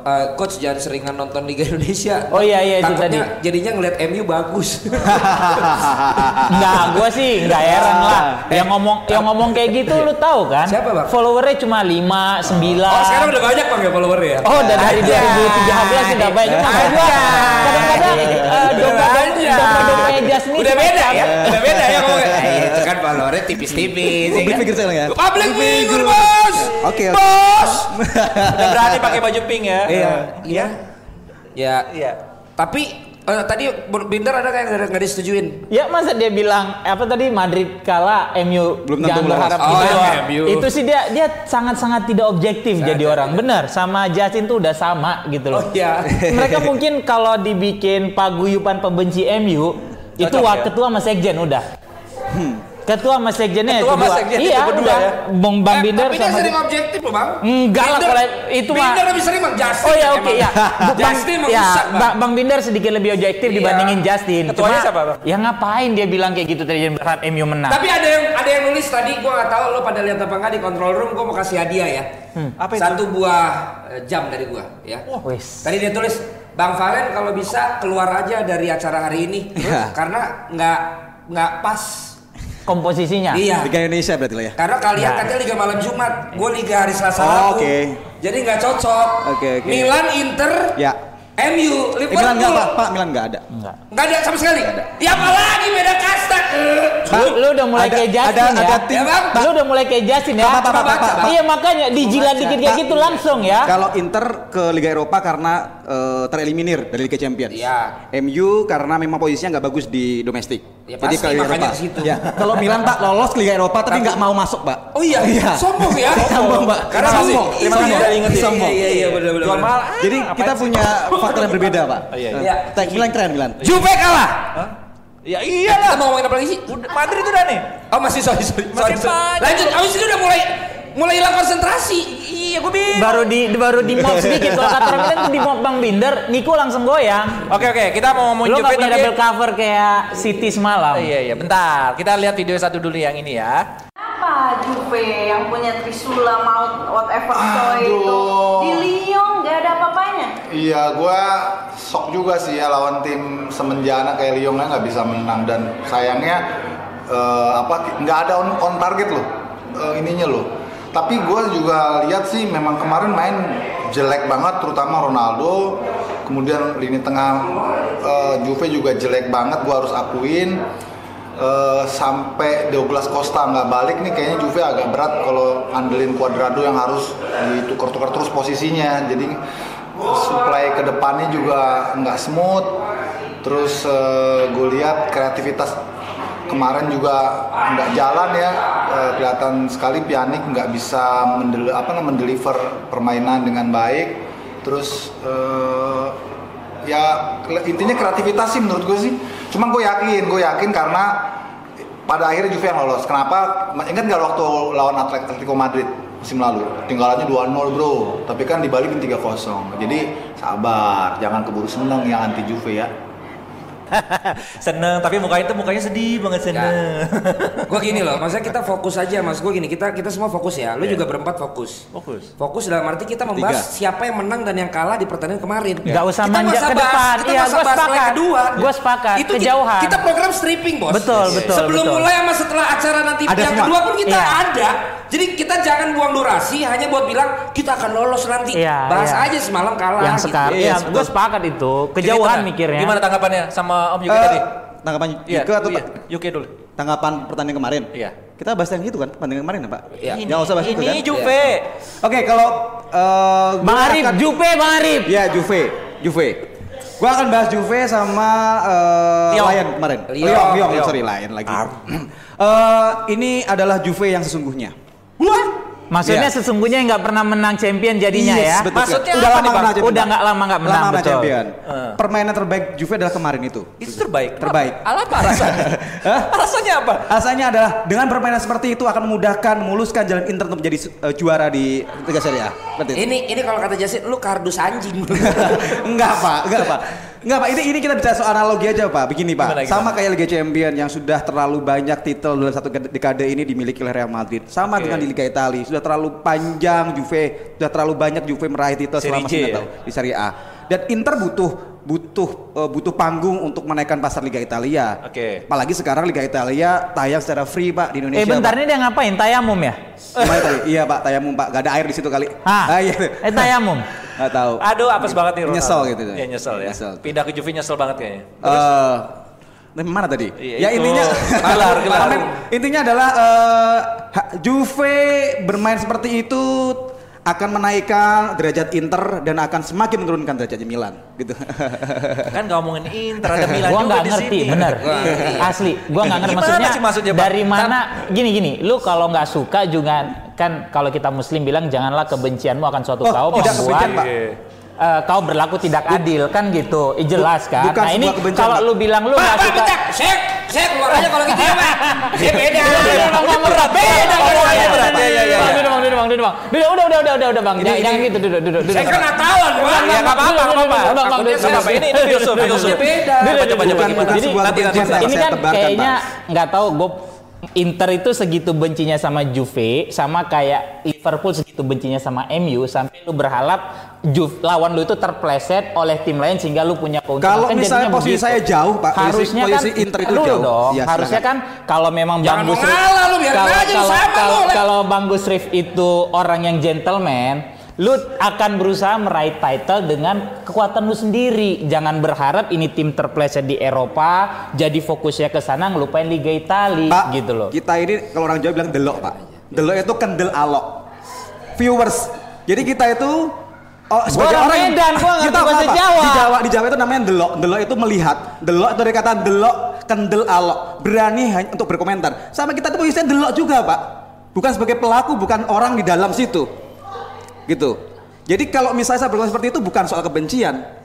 [SPEAKER 5] eh, coach jangan seringan nonton Liga Indonesia.
[SPEAKER 4] Oh, iya, iya, itu tadi.
[SPEAKER 5] jadinya ngeliat MU bagus.
[SPEAKER 4] Enggak, gua sih enggak heran lah. Yang ngomong yang ngomong kayak gitu lu tahu kan?
[SPEAKER 5] Siapa, Bang?
[SPEAKER 4] Followernya cuma 5, 9.
[SPEAKER 5] oh sekarang udah banyak bang ya followernya ya.
[SPEAKER 4] Oh, udah dari 2013 udah banyak. Cuma gua kadang-kadang eh, domba-domba domba-dombanya Jasmine
[SPEAKER 5] Udah beda ya, udah beda ya ngomongnya. Itu followernya tipis-tipis. ya
[SPEAKER 3] Public
[SPEAKER 5] kan?
[SPEAKER 3] figure sekarang ya.
[SPEAKER 5] Public figure bos.
[SPEAKER 3] Oke, oke.
[SPEAKER 5] Bos.
[SPEAKER 2] Udah berani pakai baju pink ya.
[SPEAKER 5] Iya. Iya. Ya.
[SPEAKER 2] Iya.
[SPEAKER 5] Tapi eh, tadi Binder ada kayak nggak disetujuin.
[SPEAKER 4] Ya masa dia bilang apa tadi Madrid kalah MU
[SPEAKER 3] Belum tentu
[SPEAKER 4] jangan berharap
[SPEAKER 5] Oh,
[SPEAKER 4] gitu
[SPEAKER 5] iya. MU.
[SPEAKER 4] Itu sih dia dia sangat-sangat tidak objektif jadi orang. Benar, sama Justin tuh udah sama gitu loh.
[SPEAKER 5] Oh iya.
[SPEAKER 4] Mereka mungkin kalau dibikin paguyupan pembenci MU itu
[SPEAKER 2] Cocok
[SPEAKER 4] wak
[SPEAKER 2] ya?
[SPEAKER 4] ketua sama sekjen udah. Ketua sama sekjennya
[SPEAKER 2] Ketua
[SPEAKER 4] itu
[SPEAKER 2] sama
[SPEAKER 4] dua.
[SPEAKER 2] sekjen
[SPEAKER 4] iya,
[SPEAKER 2] itu berdua
[SPEAKER 4] udah.
[SPEAKER 2] ya?
[SPEAKER 4] Bang Bang
[SPEAKER 5] Eh,
[SPEAKER 4] Binder
[SPEAKER 5] tapi dia
[SPEAKER 4] sama
[SPEAKER 5] sering objektif loh bang.
[SPEAKER 4] Enggak lah, kalau itu mah-
[SPEAKER 5] Binder lebih sering bang Justin.
[SPEAKER 4] Oh ya oke
[SPEAKER 5] emang.
[SPEAKER 4] ya. Bang,
[SPEAKER 5] Justin
[SPEAKER 4] ya,
[SPEAKER 5] bang.
[SPEAKER 4] Bang, Binder sedikit lebih objektif
[SPEAKER 5] Iya.
[SPEAKER 4] dibandingin Justin.
[SPEAKER 2] Ketuanya
[SPEAKER 4] Cuma,
[SPEAKER 2] siapa, Bang?
[SPEAKER 4] Ya ngapain dia bilang kayak gitu tadi berharap MU menang.
[SPEAKER 5] Tapi ada yang ada yang nulis tadi gua nggak tahu lo pada lihat apa nggak di control room gua mau kasih hadiah ya.
[SPEAKER 2] Apa itu?
[SPEAKER 5] Satu buah eh, jam dari gua ya.
[SPEAKER 4] Wes.
[SPEAKER 5] Tadi dia tulis Bang Valen kalau bisa keluar aja dari acara hari ini
[SPEAKER 3] Iya.
[SPEAKER 5] karena nggak nggak pas.
[SPEAKER 4] Komposisinya.
[SPEAKER 5] Iya.
[SPEAKER 3] Liga Indonesia berarti lah ya.
[SPEAKER 5] Karena kalian
[SPEAKER 4] Nah.
[SPEAKER 5] katanya liga malam Jumat, gue liga hari Selasa
[SPEAKER 3] Oh, oke.
[SPEAKER 5] Jadi nggak cocok.
[SPEAKER 3] Oke, oke.
[SPEAKER 5] Milan, Inter,
[SPEAKER 3] Ya.
[SPEAKER 5] MU,
[SPEAKER 3] Eh,
[SPEAKER 5] Liverpool.
[SPEAKER 3] Milan enggak Pak, Pak Milan enggak ada.
[SPEAKER 4] Enggak.
[SPEAKER 5] Nggak ada sama sekali. Ya apalagi beda kasta.
[SPEAKER 4] Lu, lu udah mulai
[SPEAKER 3] Ada-
[SPEAKER 4] kayak Justin
[SPEAKER 3] ada-
[SPEAKER 4] ya.
[SPEAKER 3] ada tim-
[SPEAKER 5] Ya, Bang.
[SPEAKER 4] Lu udah mulai kayak Justin ya.
[SPEAKER 3] Pak, Pak, Pak, Pak, Pak, Pak.
[SPEAKER 4] Iya makanya dijilat dikit kayak
[SPEAKER 3] Pak,
[SPEAKER 4] gitu langsung ya.
[SPEAKER 3] Kalau Inter ke Liga Eropa karena eh, tereliminir dari Liga Champions.
[SPEAKER 5] Iya.
[SPEAKER 3] MU karena memang posisinya nggak bagus di domestik.
[SPEAKER 5] Ya,
[SPEAKER 3] Jadi
[SPEAKER 5] pasti,
[SPEAKER 3] ke Liga Eropa.
[SPEAKER 5] situ.
[SPEAKER 3] Ya. Kalau Milan Pak lolos ke Liga Eropa tapi nggak mau masuk Pak.
[SPEAKER 5] Oh iya,
[SPEAKER 3] Iya.
[SPEAKER 5] sombong ya.
[SPEAKER 3] Sombong, Pak.
[SPEAKER 5] Karena
[SPEAKER 3] Sombong.
[SPEAKER 2] Terima kasih
[SPEAKER 5] iya,
[SPEAKER 2] udah ingetin.
[SPEAKER 5] iya,
[SPEAKER 3] Sombong.
[SPEAKER 5] Iya, iya, benar benar.
[SPEAKER 2] Jual ah,
[SPEAKER 3] Jadi kita punya faktor yang berbeda Pak.
[SPEAKER 2] iya, iya.
[SPEAKER 5] Iya.
[SPEAKER 3] Milan keren Milan.
[SPEAKER 5] Juve kalah.
[SPEAKER 2] Ya
[SPEAKER 5] Kita
[SPEAKER 2] iyalah.
[SPEAKER 5] mau ngomongin apa lagi sih?
[SPEAKER 2] Udah, Madrid udah nih.
[SPEAKER 5] Oh masih sorry sorry.
[SPEAKER 2] Masih
[SPEAKER 5] sorry. Lanjut. Abis itu udah mulai mulai hilang konsentrasi.
[SPEAKER 2] Iya, gue bingung.
[SPEAKER 4] Baru di baru di mop sedikit kalau kata orang bilang tuh di mop Bang Binder, Niko langsung goyang.
[SPEAKER 2] Oke oke, kita mau
[SPEAKER 4] gak punya
[SPEAKER 2] tapi
[SPEAKER 4] double cover kayak City semalam.
[SPEAKER 2] Iya iya, bentar. Kita lihat video satu dulu yang ini ya.
[SPEAKER 6] Apa Juve yang punya Trisula Maut whatever coy itu di Lyon nggak ada apa-apanya.
[SPEAKER 7] Iya, gua shock juga sih ya lawan tim semenjana kayak Lyon kan nggak bisa menang dan sayangnya eh, apa nggak ada on, on target loh eh, ininya loh. Tapi gua juga lihat sih memang kemarin main jelek banget, terutama Ronaldo. Kemudian lini tengah eh, Juve juga jelek banget, gua harus akuin. Eh, sampai Douglas Costa nggak balik nih kayaknya Juve agak berat kalau andelin Cuadrado yang harus ditukar-tukar terus posisinya jadi supply ke depannya juga nggak smooth terus gue lihat kreativitas kemarin juga nggak jalan ya Eh, kelihatan sekali Pjanic nggak bisa mendel apa namanya mendeliver permainan dengan baik. Terus eh, ya intinya kreativitas sih menurut gue sih. Cuma gue yakin gue yakin karena pada akhirnya Juve yang lolos. Kenapa? Ingat nggak waktu lawan Atletico Madrid musim lalu? Tinggalannya 2-0 bro. Tapi kan dibalikin 3-0 jadi sabar jangan keburu seneng yang anti Juve ya
[SPEAKER 2] seneng, tapi mukanya itu mukanya sedih banget seneng.
[SPEAKER 5] Gue gini loh, maksudnya kita fokus aja mas. Gue gini, kita kita semua fokus ya. Lu juga berempat fokus.
[SPEAKER 2] Fokus.
[SPEAKER 5] Fokus dalam arti kita membahas siapa yang menang dan yang kalah di pertandingan kemarin.
[SPEAKER 4] Nggak usah
[SPEAKER 5] Kita
[SPEAKER 4] manja ke depan.
[SPEAKER 5] Kita
[SPEAKER 4] Iya,
[SPEAKER 5] bahas leg
[SPEAKER 4] sepakat.
[SPEAKER 5] kedua.
[SPEAKER 4] Gua sepakat.
[SPEAKER 5] Itu
[SPEAKER 4] Kejauhan.
[SPEAKER 5] Kita program stripping bos.
[SPEAKER 4] Betul, betul,
[SPEAKER 5] Sebelum
[SPEAKER 4] betul.
[SPEAKER 5] mulai sama setelah acara nanti
[SPEAKER 3] Ada
[SPEAKER 5] yang
[SPEAKER 3] semua.
[SPEAKER 5] kedua pun kita
[SPEAKER 4] Iya.
[SPEAKER 5] ada. Jadi kita jangan buang durasi hanya buat bilang kita akan lolos nanti.
[SPEAKER 4] Iya,
[SPEAKER 5] Bahas
[SPEAKER 4] iya.
[SPEAKER 5] aja semalam kalah.
[SPEAKER 4] yang
[SPEAKER 5] gitu.
[SPEAKER 4] sekarang,
[SPEAKER 3] Iya,
[SPEAKER 4] ya,
[SPEAKER 3] betul.
[SPEAKER 4] gue sepakat itu.
[SPEAKER 2] Jadi
[SPEAKER 4] Kejauhan
[SPEAKER 2] tengah.
[SPEAKER 4] mikirnya.
[SPEAKER 2] Gimana tanggapannya sama Om Yuki
[SPEAKER 3] Eh,
[SPEAKER 2] tadi?
[SPEAKER 3] tanggapan
[SPEAKER 2] Iya,
[SPEAKER 3] atau
[SPEAKER 2] iya, Yuki dulu.
[SPEAKER 3] tanggapan pertandingan kemarin?
[SPEAKER 2] Iya.
[SPEAKER 3] Kita bahas yang itu kan, pertandingan kemarin ya, Pak?
[SPEAKER 5] Iya.
[SPEAKER 3] Jangan usah bahas itu
[SPEAKER 2] Ini
[SPEAKER 3] kan?
[SPEAKER 2] Juve.
[SPEAKER 3] Oke, kalau eh, gua
[SPEAKER 4] Bang Arif,
[SPEAKER 3] akan-
[SPEAKER 4] Jupe Bang Arif.
[SPEAKER 3] Ya, Juve. Juve. Gua akan bahas Juve sama eh,
[SPEAKER 2] Lyon.
[SPEAKER 3] Lion kemarin.
[SPEAKER 5] Lyon.
[SPEAKER 3] Lyon, Lyon,
[SPEAKER 2] Lyon.
[SPEAKER 3] sorry Lion lagi. Eh, ini adalah Juve yang sesungguhnya.
[SPEAKER 4] Maksudnya
[SPEAKER 3] Iya.
[SPEAKER 4] sesungguhnya nggak pernah menang champion jadinya
[SPEAKER 3] Yes,
[SPEAKER 4] ya.
[SPEAKER 3] betul
[SPEAKER 2] Maksudnya
[SPEAKER 3] udah lama
[SPEAKER 2] nih, Bang?
[SPEAKER 3] pernah champion.
[SPEAKER 4] Udah nggak lama nggak menang,
[SPEAKER 3] Lama
[SPEAKER 4] betul.
[SPEAKER 3] champion.
[SPEAKER 2] Eh.
[SPEAKER 3] Permainan terbaik Juve adalah kemarin itu.
[SPEAKER 2] Itu terbaik.
[SPEAKER 3] Terbaik.
[SPEAKER 2] Apa, apa alasannya?
[SPEAKER 3] Hah?
[SPEAKER 2] alasannya apa?
[SPEAKER 3] Alasannya adalah dengan permainan seperti itu akan memudahkan, memuluskan jalan Inter untuk menjadi eh, juara di Liga Serie A. Seperti itu.
[SPEAKER 5] Ini ini kalau kata Jasin, lu kardus anjing.
[SPEAKER 3] enggak pak, enggak pak, enggak pak. Ini ini kita bicara soal analogi aja pak. Begini pak,
[SPEAKER 2] Gimana, gimana?
[SPEAKER 3] sama kayak Liga Champion yang sudah terlalu banyak titel dalam satu dekade ini dimiliki oleh Real Madrid. Sama
[SPEAKER 2] Oke.
[SPEAKER 3] dengan di Liga Italia, sudah terlalu panjang Juve, sudah terlalu banyak Juve meraih titel
[SPEAKER 2] Serie
[SPEAKER 3] selama sembilan
[SPEAKER 2] ya?
[SPEAKER 3] tahun di Serie A. Dan Inter butuh butuh eh, butuh panggung untuk menaikkan pasar Liga Italia.
[SPEAKER 2] Oke.
[SPEAKER 3] Apalagi sekarang Liga Italia tayang secara free pak di Indonesia.
[SPEAKER 4] Eh bentar
[SPEAKER 3] Pak.
[SPEAKER 4] ini dia ngapain? Tayamum ya?
[SPEAKER 3] Iya pak, tayamum pak, gak ada air di situ kali. Ah, iya.
[SPEAKER 4] Eh tayamum.
[SPEAKER 3] Gak tahu.
[SPEAKER 2] Aduh, apes banget nih Ronaldo.
[SPEAKER 3] Nyesel gitu.
[SPEAKER 2] Iya, nyesel ya.
[SPEAKER 3] Nyesel.
[SPEAKER 2] Pindah ke Juve nyesel banget kayaknya.
[SPEAKER 3] Eh, Nah, mana tadi?
[SPEAKER 2] Iya,
[SPEAKER 3] ya
[SPEAKER 2] itu.
[SPEAKER 3] intinya
[SPEAKER 2] Gelar, gelar.
[SPEAKER 3] Intinya adalah ha- Juve bermain seperti itu akan menaikkan derajat Inter dan akan semakin menurunkan derajat Milan gitu.
[SPEAKER 2] Kan nggak ngomongin Inter ada Milan
[SPEAKER 4] gua
[SPEAKER 2] juga di
[SPEAKER 4] ngerti,
[SPEAKER 2] sini.
[SPEAKER 4] bener. Asli, gua nggak ngerti maksudnya.
[SPEAKER 2] sih maksudnya,
[SPEAKER 4] dari mana? Gini gini, lu kalau nggak suka juga kan kalau kita Muslim bilang janganlah kebencianmu akan suatu
[SPEAKER 3] Oh,
[SPEAKER 4] kaum
[SPEAKER 3] tidak
[SPEAKER 4] membuat
[SPEAKER 3] kebencian, Pak.
[SPEAKER 4] Eh, kau berlaku tidak adil kan gitu, Eh, jelas kan.
[SPEAKER 3] bukan
[SPEAKER 4] nah ini kalau lu bilang lu nggak suka.
[SPEAKER 5] Saya, saya keluar aja kalau gitu ya, Pak. Saya beda.
[SPEAKER 2] berat, beda. Iya, iya, iya.
[SPEAKER 4] Bang, bang, bang, duduk bang. Duduk, udah, udah, udah, udah, udah bang. Jangan jangan gitu, duduk, duduk, duduk.
[SPEAKER 5] Saya kan Natalan, Pak.
[SPEAKER 2] Ya nggak apa-apa, nggak apa-apa.
[SPEAKER 4] Bang, bang,
[SPEAKER 2] Aku
[SPEAKER 4] duduk,
[SPEAKER 2] nggak apa-apa. Ini ini filsuf, filsuf.
[SPEAKER 5] Beda.
[SPEAKER 2] Coba, gimana? Ini
[SPEAKER 3] kebencian,
[SPEAKER 2] nanti.
[SPEAKER 4] ini
[SPEAKER 3] saya
[SPEAKER 4] kan kayaknya nggak tahu gue Inter itu segitu bencinya sama Juve sama kayak Liverpool segitu bencinya sama MU sampai lu berharap Juve lawan lu itu terpleset oleh tim lain sehingga lu punya keuntungan
[SPEAKER 3] Kalau
[SPEAKER 4] Kan
[SPEAKER 3] misalnya posisi
[SPEAKER 4] begitu.
[SPEAKER 3] saya jauh, Pak, posisi-
[SPEAKER 4] harusnya
[SPEAKER 3] posisi
[SPEAKER 4] kan
[SPEAKER 3] Inter itu
[SPEAKER 4] dulu
[SPEAKER 3] jauh.
[SPEAKER 4] dong
[SPEAKER 3] Iya,
[SPEAKER 4] harusnya kan kalau memang
[SPEAKER 5] Jangan
[SPEAKER 4] Bang
[SPEAKER 5] lu, biarin
[SPEAKER 4] kalau
[SPEAKER 5] aja,
[SPEAKER 4] kalau
[SPEAKER 5] sama
[SPEAKER 4] kalau,
[SPEAKER 5] lu.
[SPEAKER 4] kalau Bang Gusrif itu orang yang gentleman lu akan berusaha meraih title dengan kekuatan lu sendiri. Jangan berharap ini tim terpleset di Eropa, jadi fokusnya ke sana ngelupain Liga Italia
[SPEAKER 3] Pak,
[SPEAKER 4] gitu loh.
[SPEAKER 3] kita ini kalau orang Jawa bilang delok, Pak. Delok itu kendel alok. Viewers. Jadi kita itu oh, sebagai
[SPEAKER 4] orang
[SPEAKER 3] orang
[SPEAKER 4] Medan, gua ngerti
[SPEAKER 3] Kita
[SPEAKER 4] bahasa
[SPEAKER 3] apa?
[SPEAKER 4] Jawa.
[SPEAKER 3] Di Jawa, di Jawa itu namanya delok. Delok itu melihat. Delok itu dari kata delok, kendel alok. Berani hanya untuk berkomentar. Sama kita tuh posisinya delok juga, Pak. Bukan sebagai pelaku, bukan orang di dalam situ. Gitu. Jadi kalau misalnya saya berkomentar seperti itu bukan soal kebencian.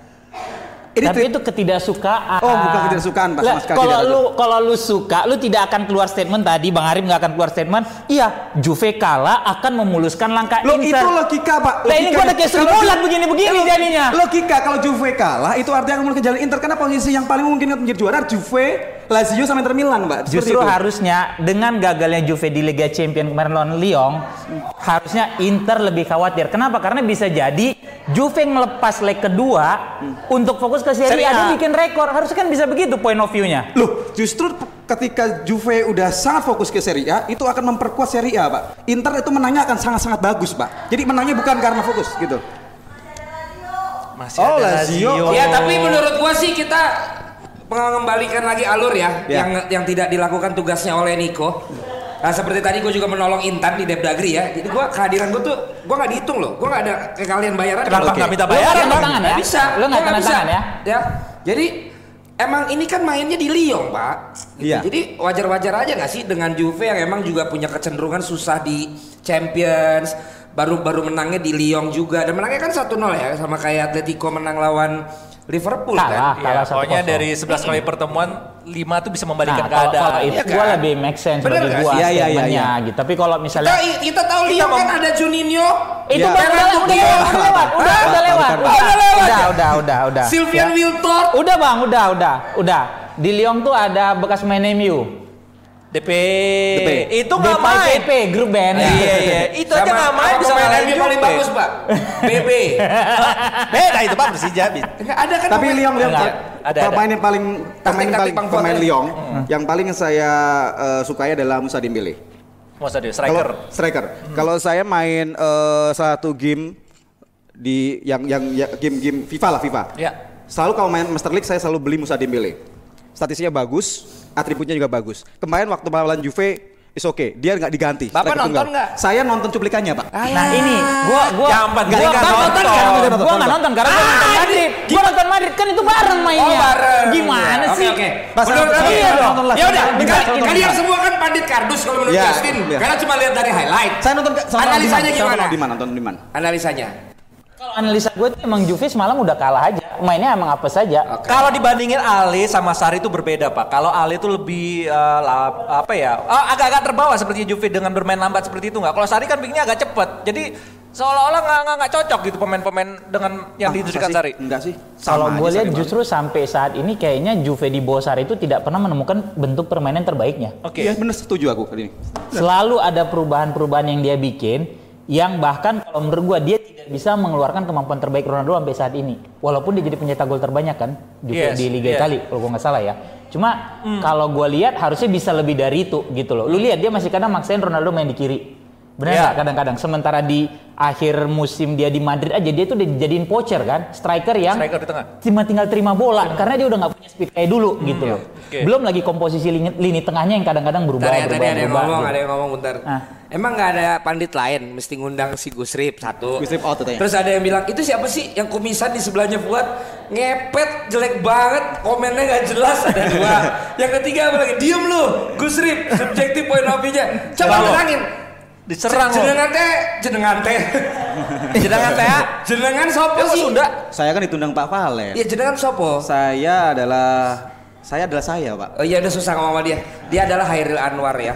[SPEAKER 3] Ini
[SPEAKER 4] Tapi
[SPEAKER 3] tweet-
[SPEAKER 4] itu ketidaksukaan.
[SPEAKER 3] Oh, bukan ketidaksukaan, Pak, sama sekali
[SPEAKER 4] Kalau
[SPEAKER 3] ada.
[SPEAKER 4] lu kalau lu suka, lu tidak akan keluar statement tadi, Bang Arif nggak akan keluar statement. Iya, Juve kalah akan memuluskan langkah
[SPEAKER 3] Lo
[SPEAKER 4] Inter.
[SPEAKER 3] itu logika pak.
[SPEAKER 4] Lah, ini gua udah kayak
[SPEAKER 3] Ju-
[SPEAKER 4] begini-begini jadinya.
[SPEAKER 3] Logika kalau Juve kalah itu artinya akan ke jalan Inter karena posisi yang paling mungkin untuk menjadi juara Juve, Lazio sama Inter Milan pak. Seperti
[SPEAKER 4] Justru
[SPEAKER 3] itu.
[SPEAKER 4] harusnya dengan gagalnya Juve di Liga Champions kemarin lawan Lyon, harusnya Inter lebih khawatir. Kenapa? Karena bisa jadi Juve ngelepas leg kedua untuk fokus ke Serie A, bikin rekor. Harusnya kan bisa begitu point of view-nya.
[SPEAKER 3] Loh, justru ketika Juve udah sangat fokus ke Serie A, itu akan memperkuat Serie A, Pak. Inter itu menangnya akan sangat-sangat bagus, Pak. Jadi menangnya bukan karena fokus, gitu.
[SPEAKER 2] Masih
[SPEAKER 3] Oh,
[SPEAKER 2] ada
[SPEAKER 3] Lazio.
[SPEAKER 2] Lazio.
[SPEAKER 5] Ya tapi menurut gua sih kita mengembalikan lagi alur ya,
[SPEAKER 3] Ya.
[SPEAKER 5] yang yang tidak dilakukan tugasnya oleh Niko. Nah seperti tadi gue juga menolong Intan di Depdagri ya. Jadi gua kehadiran gue tuh gua nggak dihitung loh. Gua nggak ada ke kalian bayaran.
[SPEAKER 2] Kenapa nggak minta
[SPEAKER 5] Lu
[SPEAKER 2] bayaran,
[SPEAKER 4] Bang?
[SPEAKER 5] tangan
[SPEAKER 4] ya?
[SPEAKER 5] Bisa.
[SPEAKER 4] Lu nggak tanda
[SPEAKER 5] bisa.
[SPEAKER 4] tangan ya?
[SPEAKER 5] Ya. Jadi emang ini kan mainnya di Lyon pak.
[SPEAKER 3] Iya.
[SPEAKER 5] Jadi wajar-wajar aja nggak sih dengan Juve yang emang juga punya kecenderungan susah di Champions. Baru baru menangnya di Lyon juga dan menangnya kan 1-0 ya sama kayak Atletico menang lawan Liverpool
[SPEAKER 4] Kalah,
[SPEAKER 5] kan.
[SPEAKER 4] kalah
[SPEAKER 2] Ya, pokoknya
[SPEAKER 4] 1-0.
[SPEAKER 2] dari 11 kali pertemuan 5 tuh bisa membalikan
[SPEAKER 4] Nah, kalau, kalau
[SPEAKER 2] keadaan.
[SPEAKER 4] itu gua
[SPEAKER 5] kan?
[SPEAKER 4] lebih make sense
[SPEAKER 5] Bener
[SPEAKER 4] bagi gua?
[SPEAKER 3] Iya, iya, iya,
[SPEAKER 4] statementnya gitu. Tapi kalau
[SPEAKER 5] Kita,
[SPEAKER 4] misalnya
[SPEAKER 5] kita tahu Lyon kan ada Juninho.
[SPEAKER 4] itu
[SPEAKER 2] Ya.
[SPEAKER 4] udah, udah, udah lewat, udah lewat, udah,
[SPEAKER 5] Oh,
[SPEAKER 4] udah,
[SPEAKER 5] udah lewat
[SPEAKER 4] udah,
[SPEAKER 5] ya?
[SPEAKER 4] udah, udah, udah.
[SPEAKER 5] Sylvian
[SPEAKER 4] Ya.
[SPEAKER 5] Wiltord.
[SPEAKER 4] Udah bang, udah, udah, udah. Di Lyon tuh ada bekas main MU.
[SPEAKER 2] DP.
[SPEAKER 3] DP.
[SPEAKER 2] Itu nggak
[SPEAKER 4] DP,
[SPEAKER 2] main.
[SPEAKER 4] DP, grup band.
[SPEAKER 2] Iya iya. Itu aja nggak main bisa ngalahin
[SPEAKER 5] MU paling bagus, Pak. BB.
[SPEAKER 2] Beda itu Pak Persija.
[SPEAKER 5] Ada kan
[SPEAKER 3] Tapi Lyon
[SPEAKER 2] Enggak, ada,
[SPEAKER 3] pemain yang paling pemain paling pemain
[SPEAKER 5] Fuad,
[SPEAKER 3] Lyon yang paling saya eh, sukai adalah Musa Dembele.
[SPEAKER 2] Dia
[SPEAKER 3] Kalau
[SPEAKER 2] striker.
[SPEAKER 3] striker. Kalau saya main eh, satu game di yang yang ya, game-game FIFA lah FIFA.
[SPEAKER 2] Ya.
[SPEAKER 3] Selalu kalau main Master League saya selalu beli Musa Dembele. Statistiknya bagus, atributnya juga bagus. Kemarin waktu melawan Juve is okay, dia nggak diganti.
[SPEAKER 5] Bapak nonton nggak?
[SPEAKER 3] Saya nonton cuplikannya, Pak.
[SPEAKER 4] Nah ini, gua gua
[SPEAKER 2] penting
[SPEAKER 4] gua
[SPEAKER 2] kan
[SPEAKER 4] nggak
[SPEAKER 2] nonton.
[SPEAKER 4] karena
[SPEAKER 3] Nonton,
[SPEAKER 4] gua nggak nonton karena gua
[SPEAKER 5] Ah,
[SPEAKER 4] nonton
[SPEAKER 5] ini
[SPEAKER 4] Madrid. Gua nonton Madrid kan itu bareng mainnya.
[SPEAKER 5] Oh, bareng.
[SPEAKER 4] Gimana
[SPEAKER 5] Oke,
[SPEAKER 4] sih?
[SPEAKER 5] Oke,
[SPEAKER 3] Pas
[SPEAKER 5] Menurut
[SPEAKER 3] iya dong.
[SPEAKER 5] Ya udah,
[SPEAKER 3] Nonton
[SPEAKER 5] kali-
[SPEAKER 3] nonton
[SPEAKER 5] kalian
[SPEAKER 3] nonton.
[SPEAKER 5] semua kan pandit kardus kalau menurut
[SPEAKER 3] Iya,
[SPEAKER 5] Justin.
[SPEAKER 3] iya.
[SPEAKER 5] Karena cuma lihat dari highlight.
[SPEAKER 3] Saya nonton
[SPEAKER 5] Analisanya gimana?
[SPEAKER 3] Diman, nonton Diman.
[SPEAKER 5] Analisanya.
[SPEAKER 4] Kalau analisa gue tuh emang Juve semalam udah kalah aja. Mainnya emang apa saja.
[SPEAKER 5] Oke.
[SPEAKER 2] Kalau dibandingin Ale sama Sari itu berbeda pak. Kalau Ale itu lebih eh, la- apa ya? ah, agak-agak terbawa seperti Juve dengan bermain lambat seperti itu nggak? Kalau Sari kan bikinnya agak cepet. Jadi seolah-olah nggak nggak- cocok gitu pemain-pemain dengan yang
[SPEAKER 3] Ah,
[SPEAKER 2] Sari.
[SPEAKER 3] Enggak sih.
[SPEAKER 4] Kalau gue lihat
[SPEAKER 3] Sari
[SPEAKER 4] justru sampai saat ini kayaknya Juve di bawah Sarri itu tidak pernah menemukan bentuk permainan terbaiknya.
[SPEAKER 2] Oke.
[SPEAKER 3] Iya, bener setuju aku kali ini.
[SPEAKER 4] Selalu ada perubahan-perubahan yang dia bikin yang bahkan kalau menurut gua dia tidak bisa mengeluarkan kemampuan terbaik Ronaldo sampai saat ini. Walaupun dia jadi pencetak gol terbanyak kan Juve
[SPEAKER 2] Yes,
[SPEAKER 4] di
[SPEAKER 2] yes.
[SPEAKER 4] Liga Italia kalau gua nggak salah ya. Cuma kalau gua lihat harusnya bisa lebih dari itu gitu loh. Lu lihat dia masih kadang maksain Ronaldo main di kiri. Benar nggak kadang-kadang sementara di akhir musim dia di Madrid aja dia tuh udah dijadiin poacher kan, striker yang
[SPEAKER 2] Striker di tengah.
[SPEAKER 4] cuma tinggal terima bola karena dia udah nggak punya speed kayak dulu gitu loh.
[SPEAKER 2] oke.
[SPEAKER 4] Belum lagi komposisi lini, lini tengahnya yang kadang-kadang berubah
[SPEAKER 5] ya,
[SPEAKER 4] berubah
[SPEAKER 5] tadi ada yang
[SPEAKER 4] berubah,
[SPEAKER 5] ngomong,
[SPEAKER 4] gitu.
[SPEAKER 5] ada yang ngomong bentar.
[SPEAKER 4] Ah.
[SPEAKER 5] Emang nggak ada pandit lain, mesti ngundang si Gusrip satu.
[SPEAKER 3] Gusrip out katanya.
[SPEAKER 5] Terus ada yang bilang itu siapa sih yang kumisan di sebelahnya Fuad ngepet jelek banget, komennya nggak jelas ada dua. yang ketiga apa lagi? Diem lu, Gusrip, subjektif point of view-nya. Coba terangin.
[SPEAKER 2] Diserang loh.
[SPEAKER 5] Jenengan teh, jenengan teh.
[SPEAKER 2] Jenengan teh. ah.
[SPEAKER 5] jenengan sopo sih?
[SPEAKER 2] Sunda.
[SPEAKER 3] Saya kan ditundang Pak Valen.
[SPEAKER 5] Iya, jenengan sopo.
[SPEAKER 3] Saya adalah saya adalah saya, Pak.
[SPEAKER 5] Oh iya udah susah ngomong sama dia. Dia adalah Hairil Anwar ya.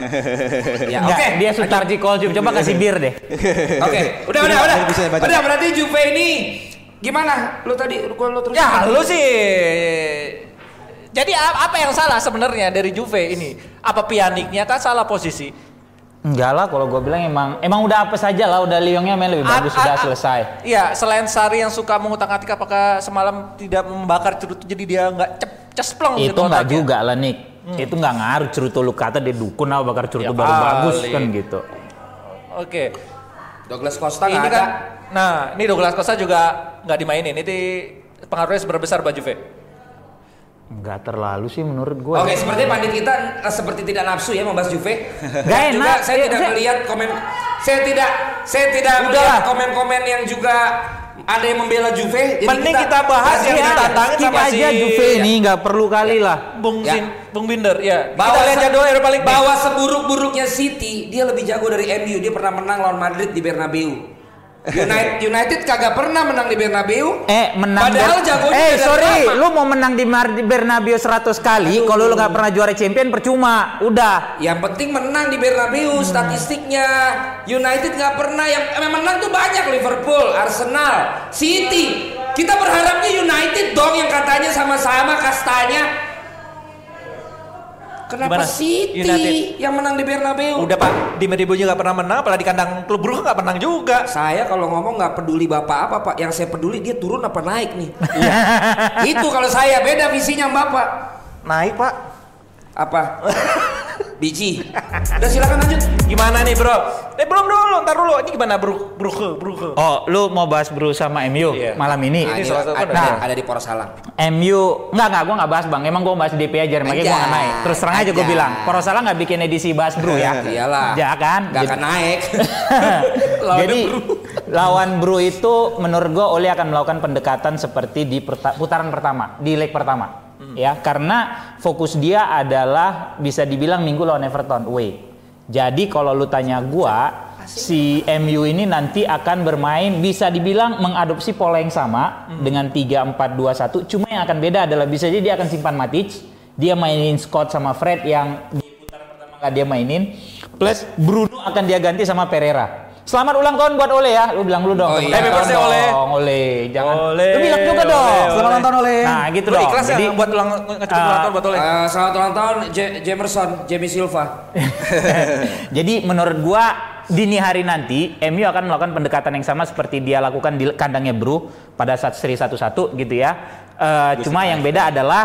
[SPEAKER 5] ya oke.
[SPEAKER 4] dia Sutarji Kolcium. Coba kasih bir deh.
[SPEAKER 5] Oke, udah udah udah.
[SPEAKER 3] bisa baca.
[SPEAKER 5] Udah berarti Juve ini gimana? Lu tadi lu lu terus.
[SPEAKER 2] Ya lu sih. Jadi apa yang salah sebenarnya dari Juve ini? Apa Pjanicnya kan salah posisi?
[SPEAKER 4] Enggak lah kalau gue bilang emang emang udah apa saja lah udah Lyongnya main lebih bagus sudah selesai.
[SPEAKER 2] Iya, selain Sari yang suka mengutak-atik apakah semalam tidak membakar cerutu jadi dia nggak cep cesplong
[SPEAKER 4] itu
[SPEAKER 2] gitu
[SPEAKER 4] enggak
[SPEAKER 2] otaknya?
[SPEAKER 4] juga lah Nick. Itu enggak ngaruh cerutu lu kata dia dukun apa bakar cerutu
[SPEAKER 2] Ya
[SPEAKER 4] baru bagus
[SPEAKER 2] kali.
[SPEAKER 4] kan gitu.
[SPEAKER 2] Oke.
[SPEAKER 5] Douglas Costa
[SPEAKER 2] ini
[SPEAKER 5] nggak
[SPEAKER 2] kan
[SPEAKER 5] ada.
[SPEAKER 2] nah, ini Douglas Costa juga nggak dimainin. Ini pengaruhnya seberapa besar buat Juve?
[SPEAKER 4] Enggak terlalu sih menurut gue.
[SPEAKER 5] Oke, seperti pandit kita eh, seperti tidak nafsu ya membahas Juve.
[SPEAKER 4] Gak
[SPEAKER 5] Dan juga
[SPEAKER 4] enak.
[SPEAKER 5] saya
[SPEAKER 4] Ya,
[SPEAKER 5] tidak
[SPEAKER 4] saya-
[SPEAKER 5] melihat komen saya tidak saya tidak
[SPEAKER 2] Udah
[SPEAKER 5] melihat komen-komen yang juga ada yang membela Juve. Jadi
[SPEAKER 2] Mending kita bahas
[SPEAKER 5] bahas
[SPEAKER 2] yang
[SPEAKER 5] aja.
[SPEAKER 2] ditantangin
[SPEAKER 4] Skip
[SPEAKER 2] sama
[SPEAKER 4] aja
[SPEAKER 2] si-
[SPEAKER 4] Juve ini nggak perlu kali lah.
[SPEAKER 2] Bung
[SPEAKER 5] Ya.
[SPEAKER 2] Bung Binder, ya.
[SPEAKER 5] Bahwa
[SPEAKER 2] kita lihat jadwal Europa League nih.
[SPEAKER 5] bahwa seburuk-buruknya City, dia lebih jago dari MU. Dia pernah menang lawan Madrid di Bernabeu. United, United kagak pernah menang di Bernabeu.
[SPEAKER 4] Eh menang
[SPEAKER 5] Padahal jagonya
[SPEAKER 4] Eh sorry,
[SPEAKER 5] lama.
[SPEAKER 4] lu mau menang di Bernabeu 100 kali, kalau lu nggak pernah juara champion percuma. Udah.
[SPEAKER 5] Yang penting menang di Bernabeu statistiknya. United nggak pernah yang yang menang tuh banyak Liverpool, Arsenal, City. Kita berharapnya United dong yang katanya sama-sama kastanya. Kenapa
[SPEAKER 2] Gimana?
[SPEAKER 5] City
[SPEAKER 2] United.
[SPEAKER 5] yang menang di Bernabeu?
[SPEAKER 2] Udah Pak, di Medebo juga pernah menang, apalagi di kandang klub Brugge nggak pernah juga.
[SPEAKER 5] Saya kalau ngomong nggak peduli bapak apa pak, yang saya peduli dia turun apa naik nih. Itu kalau saya beda visinya bapak.
[SPEAKER 2] Naik Pak.
[SPEAKER 5] Apa? Biji. Udah silakan lanjut.
[SPEAKER 2] Gimana nih bro? Eh belum dulu, ntar dulu. Ini gimana bro? Brugge, Brugge.
[SPEAKER 4] Oh, lu mau bahas Bro sama MU
[SPEAKER 2] Iya.
[SPEAKER 4] malam ini?
[SPEAKER 5] Nah,
[SPEAKER 2] Ini salah satu
[SPEAKER 5] ada,
[SPEAKER 2] kan
[SPEAKER 4] ada.
[SPEAKER 5] di Poros Salang.
[SPEAKER 4] MU enggak enggak gua enggak bahas Bang. Emang gua bahas DP aja makanya gua enggak
[SPEAKER 5] Anjay.
[SPEAKER 4] naik. Terus terang aja gua
[SPEAKER 5] Anjay.
[SPEAKER 4] bilang, Porosalah enggak bikin edisi bahas Bro ya.
[SPEAKER 5] Iyalah.
[SPEAKER 4] Ya kan?
[SPEAKER 5] Gak
[SPEAKER 4] Jadi-
[SPEAKER 5] akan naik.
[SPEAKER 4] Jadi lawan Bro itu menurut gue Oli akan melakukan pendekatan seperti di putaran pertama, di leg pertama. Ya, karena fokus dia adalah bisa dibilang minggu lawan Everton away. Jadi kalau lu tanya gua si MU ini nanti akan bermain bisa dibilang mengadopsi pola yang sama dengan 3-4-2-1 cuma yang akan beda adalah bisa jadi dia akan simpan Matic dia mainin Scott sama Fred yang di putaran pertama nggak dia mainin. Plus Bruno akan dia ganti sama Pereira Selamat ulang tahun buat Ole ya. Lu bilang lu dong.
[SPEAKER 5] Oh, iya.
[SPEAKER 2] Happy birthday, Ole.
[SPEAKER 4] Jangan.
[SPEAKER 2] Ole,
[SPEAKER 4] Lu bilang juga
[SPEAKER 2] Ole,
[SPEAKER 4] dong.
[SPEAKER 2] Ole.
[SPEAKER 3] Selamat ulang tahun Ole.
[SPEAKER 4] Nah, gitu
[SPEAKER 2] Lu
[SPEAKER 4] dong.
[SPEAKER 2] ikhlas ya
[SPEAKER 4] Jadi
[SPEAKER 2] buat ulang ngecek ulang tahun buat Ole.
[SPEAKER 5] Eh, selamat ulang tahun J- Jamerson, Jamie Silva.
[SPEAKER 4] Jadi menurut gua dini hari nanti MU akan melakukan pendekatan yang sama seperti dia lakukan di kandangnya Bro pada saat seri 1-1 gitu ya. Eh, cuma yang beda adalah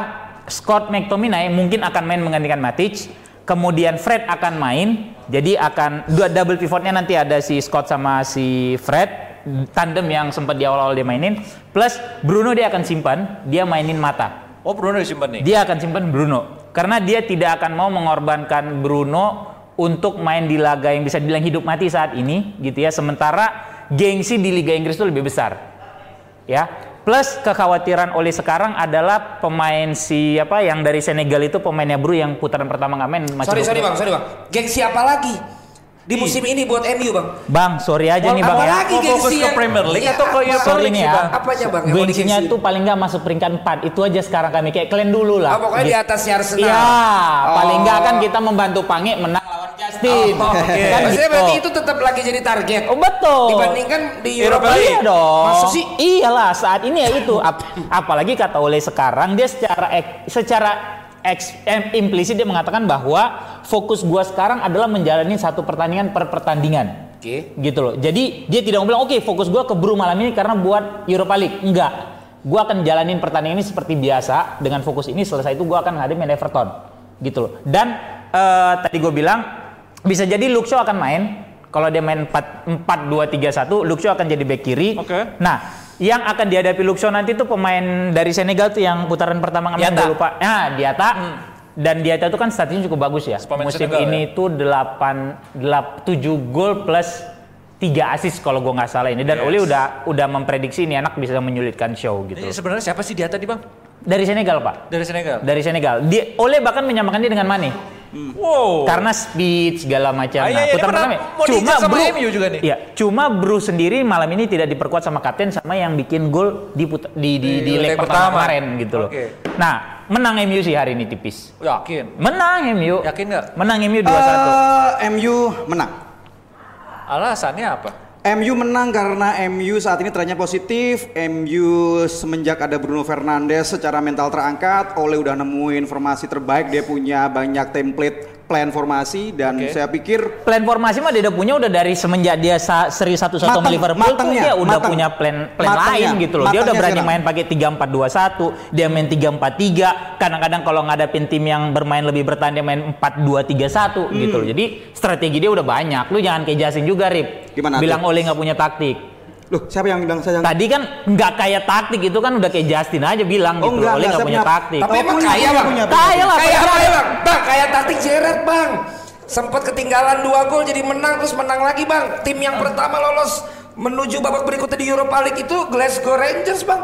[SPEAKER 4] Scott McTominay mungkin akan main menggantikan Matic, kemudian Fred akan main. Jadi akan dua double pivotnya nanti ada si Scott sama si Fred tandem yang sempat di awal-awal dia mainin plus Bruno dia akan simpan dia mainin mata
[SPEAKER 2] Oh Bruno disimpan nih.
[SPEAKER 4] dia akan simpan Bruno karena dia tidak akan mau mengorbankan Bruno untuk main di laga yang bisa dibilang hidup mati saat ini gitu ya sementara gengsi di Liga Inggris itu lebih besar ya plus kekhawatiran oleh sekarang adalah pemain si apa yang dari Senegal itu pemainnya Bru yang putaran pertama nggak main masih
[SPEAKER 5] sorry, sorry
[SPEAKER 4] 20.
[SPEAKER 5] bang, sorry bang. Gengsi apa lagi? Di musim ini buat MU bang.
[SPEAKER 4] Bang sorry aja nih bang ya
[SPEAKER 5] lagi
[SPEAKER 2] Mau fokus ke Premier League
[SPEAKER 5] Iya,
[SPEAKER 2] atau ke? Europa League
[SPEAKER 4] ya
[SPEAKER 2] Bang?
[SPEAKER 5] Apanya, Bang,
[SPEAKER 4] gengsinya tuh paling nggak masuk peringkat 4 itu aja sekarang kami kayak kalian dulu lah
[SPEAKER 5] Ah, pokoknya di
[SPEAKER 4] Gitu.
[SPEAKER 5] atasnya Arsenal.
[SPEAKER 4] Iya, paling
[SPEAKER 5] Oh.
[SPEAKER 4] nggak kan kita membantu Pange menang lawan Justin.
[SPEAKER 5] Oh, oke.
[SPEAKER 4] Kan
[SPEAKER 5] Maksudnya
[SPEAKER 4] gitu.
[SPEAKER 5] berarti itu tetap lagi jadi target.
[SPEAKER 4] Oh betul.
[SPEAKER 5] Dibandingkan di
[SPEAKER 2] Europa League.
[SPEAKER 4] Iya dong.
[SPEAKER 5] Masa sih?
[SPEAKER 4] Iyalah saat ini ya itu. Ap- apalagi kata oleh sekarang dia secara ek- secara eks- implisit dia mengatakan bahwa fokus gua sekarang adalah menjalani satu pertandingan per pertandingan.
[SPEAKER 5] Oke.
[SPEAKER 4] Gitu loh. Jadi dia tidak mau bilang oke fokus gua ke Bru malam ini karena buat Europa League. Enggak. Gua akan jalanin pertandingan ini seperti biasa dengan fokus ini selesai itu gua akan ngadepin Everton. Gitu loh. Dan eh, tadi gue bilang bisa jadi Luke Shaw akan main kalau dia main 4 4 2 3 1 Luke Shaw akan jadi back kiri.
[SPEAKER 2] Oke.
[SPEAKER 4] Nah, yang akan dihadapi Shaw nanti tuh pemain dari Senegal tuh yang putaran pertama nggak
[SPEAKER 2] Diata.
[SPEAKER 4] gue lupa. Nah, Diata. Dan Diata itu kan statistiknya cukup bagus ya.
[SPEAKER 2] Pemain
[SPEAKER 4] Musim
[SPEAKER 2] Senegal,
[SPEAKER 4] ini tuh 8 8 7 gol plus 3 assist kalau gue nggak salah ini dan Oli udah udah memprediksi ini anak bisa menyulitkan show gitu.
[SPEAKER 2] Ini sebenarnya siapa sih dia tadi bang?
[SPEAKER 4] Dari Senegal, Pak.
[SPEAKER 2] Dari Senegal.
[SPEAKER 4] Dari Senegal. Dia Ole bahkan menyamakan dia dengan Mane.
[SPEAKER 2] Wow.
[SPEAKER 4] Karena speed segala macam.
[SPEAKER 2] Ah, iya, iya,
[SPEAKER 4] putaran
[SPEAKER 2] pernah
[SPEAKER 4] pertama-
[SPEAKER 2] diincar sama MU juga nih.
[SPEAKER 4] Iya, cuma Bru sendiri malam ini tidak diperkuat sama kapten sama yang bikin gol di put- di di, di,
[SPEAKER 2] Di
[SPEAKER 4] leg
[SPEAKER 2] leg
[SPEAKER 4] pertama
[SPEAKER 2] pertama.
[SPEAKER 4] kemarin gitu loh.
[SPEAKER 2] Oke.
[SPEAKER 4] Nah, menang MU sih hari ini tipis.
[SPEAKER 2] Yakin.
[SPEAKER 4] Menang MU.
[SPEAKER 2] Yakin nggak?
[SPEAKER 4] Menang MU 2-1.
[SPEAKER 3] Eh, MU menang.
[SPEAKER 2] Alasannya apa?
[SPEAKER 3] MU menang karena MU saat ini trennya positif. MU semenjak ada Bruno Fernandes secara mental terangkat. Oleh udah nemuin formasi terbaik. Dia punya banyak template plan formasi dan
[SPEAKER 2] Oke.
[SPEAKER 3] saya pikir
[SPEAKER 4] Plan formasi mah dia udah punya udah dari semenjak dia sa- seri satu satu sama Liverpool tuh
[SPEAKER 3] matengnya,
[SPEAKER 4] dia udah
[SPEAKER 3] mateng.
[SPEAKER 4] punya plan plan
[SPEAKER 3] Matengnya,
[SPEAKER 4] lain gitu loh. Dia udah berani
[SPEAKER 3] sekarang.
[SPEAKER 4] main pakai 3-4-2-1, dia main 3-4-3. Kadang-kadang kalau ngadapin tim yang bermain lebih bertahan dia main 4-2-3-1 gitu
[SPEAKER 3] Hmm.
[SPEAKER 4] loh. Jadi strategi dia udah banyak. Lu jangan kayak Jasin juga, Rip.
[SPEAKER 3] Gimana
[SPEAKER 4] Bilang? Oleh nggak punya taktik.
[SPEAKER 3] Loh, siapa yang bilang saya?
[SPEAKER 4] Tadi kan nggak kayak taktik itu kan udah kayak Justin aja bilang
[SPEAKER 3] Oh,
[SPEAKER 4] gitu.
[SPEAKER 3] enggak,
[SPEAKER 4] Oleh
[SPEAKER 3] enggak,
[SPEAKER 4] nggak punya
[SPEAKER 3] punya-
[SPEAKER 4] taktik.
[SPEAKER 5] Tapi
[SPEAKER 3] Oh,
[SPEAKER 5] emang
[SPEAKER 3] punya,
[SPEAKER 5] kaya bang.
[SPEAKER 4] Kaya lah,
[SPEAKER 5] Kayak
[SPEAKER 4] punya.
[SPEAKER 5] apa bang? Bang, kayak taktik Gerrard bang. Sempat ketinggalan dua gol jadi menang terus menang lagi bang. Tim yang pertama lolos menuju babak berikutnya di Europa League itu Glasgow Rangers bang.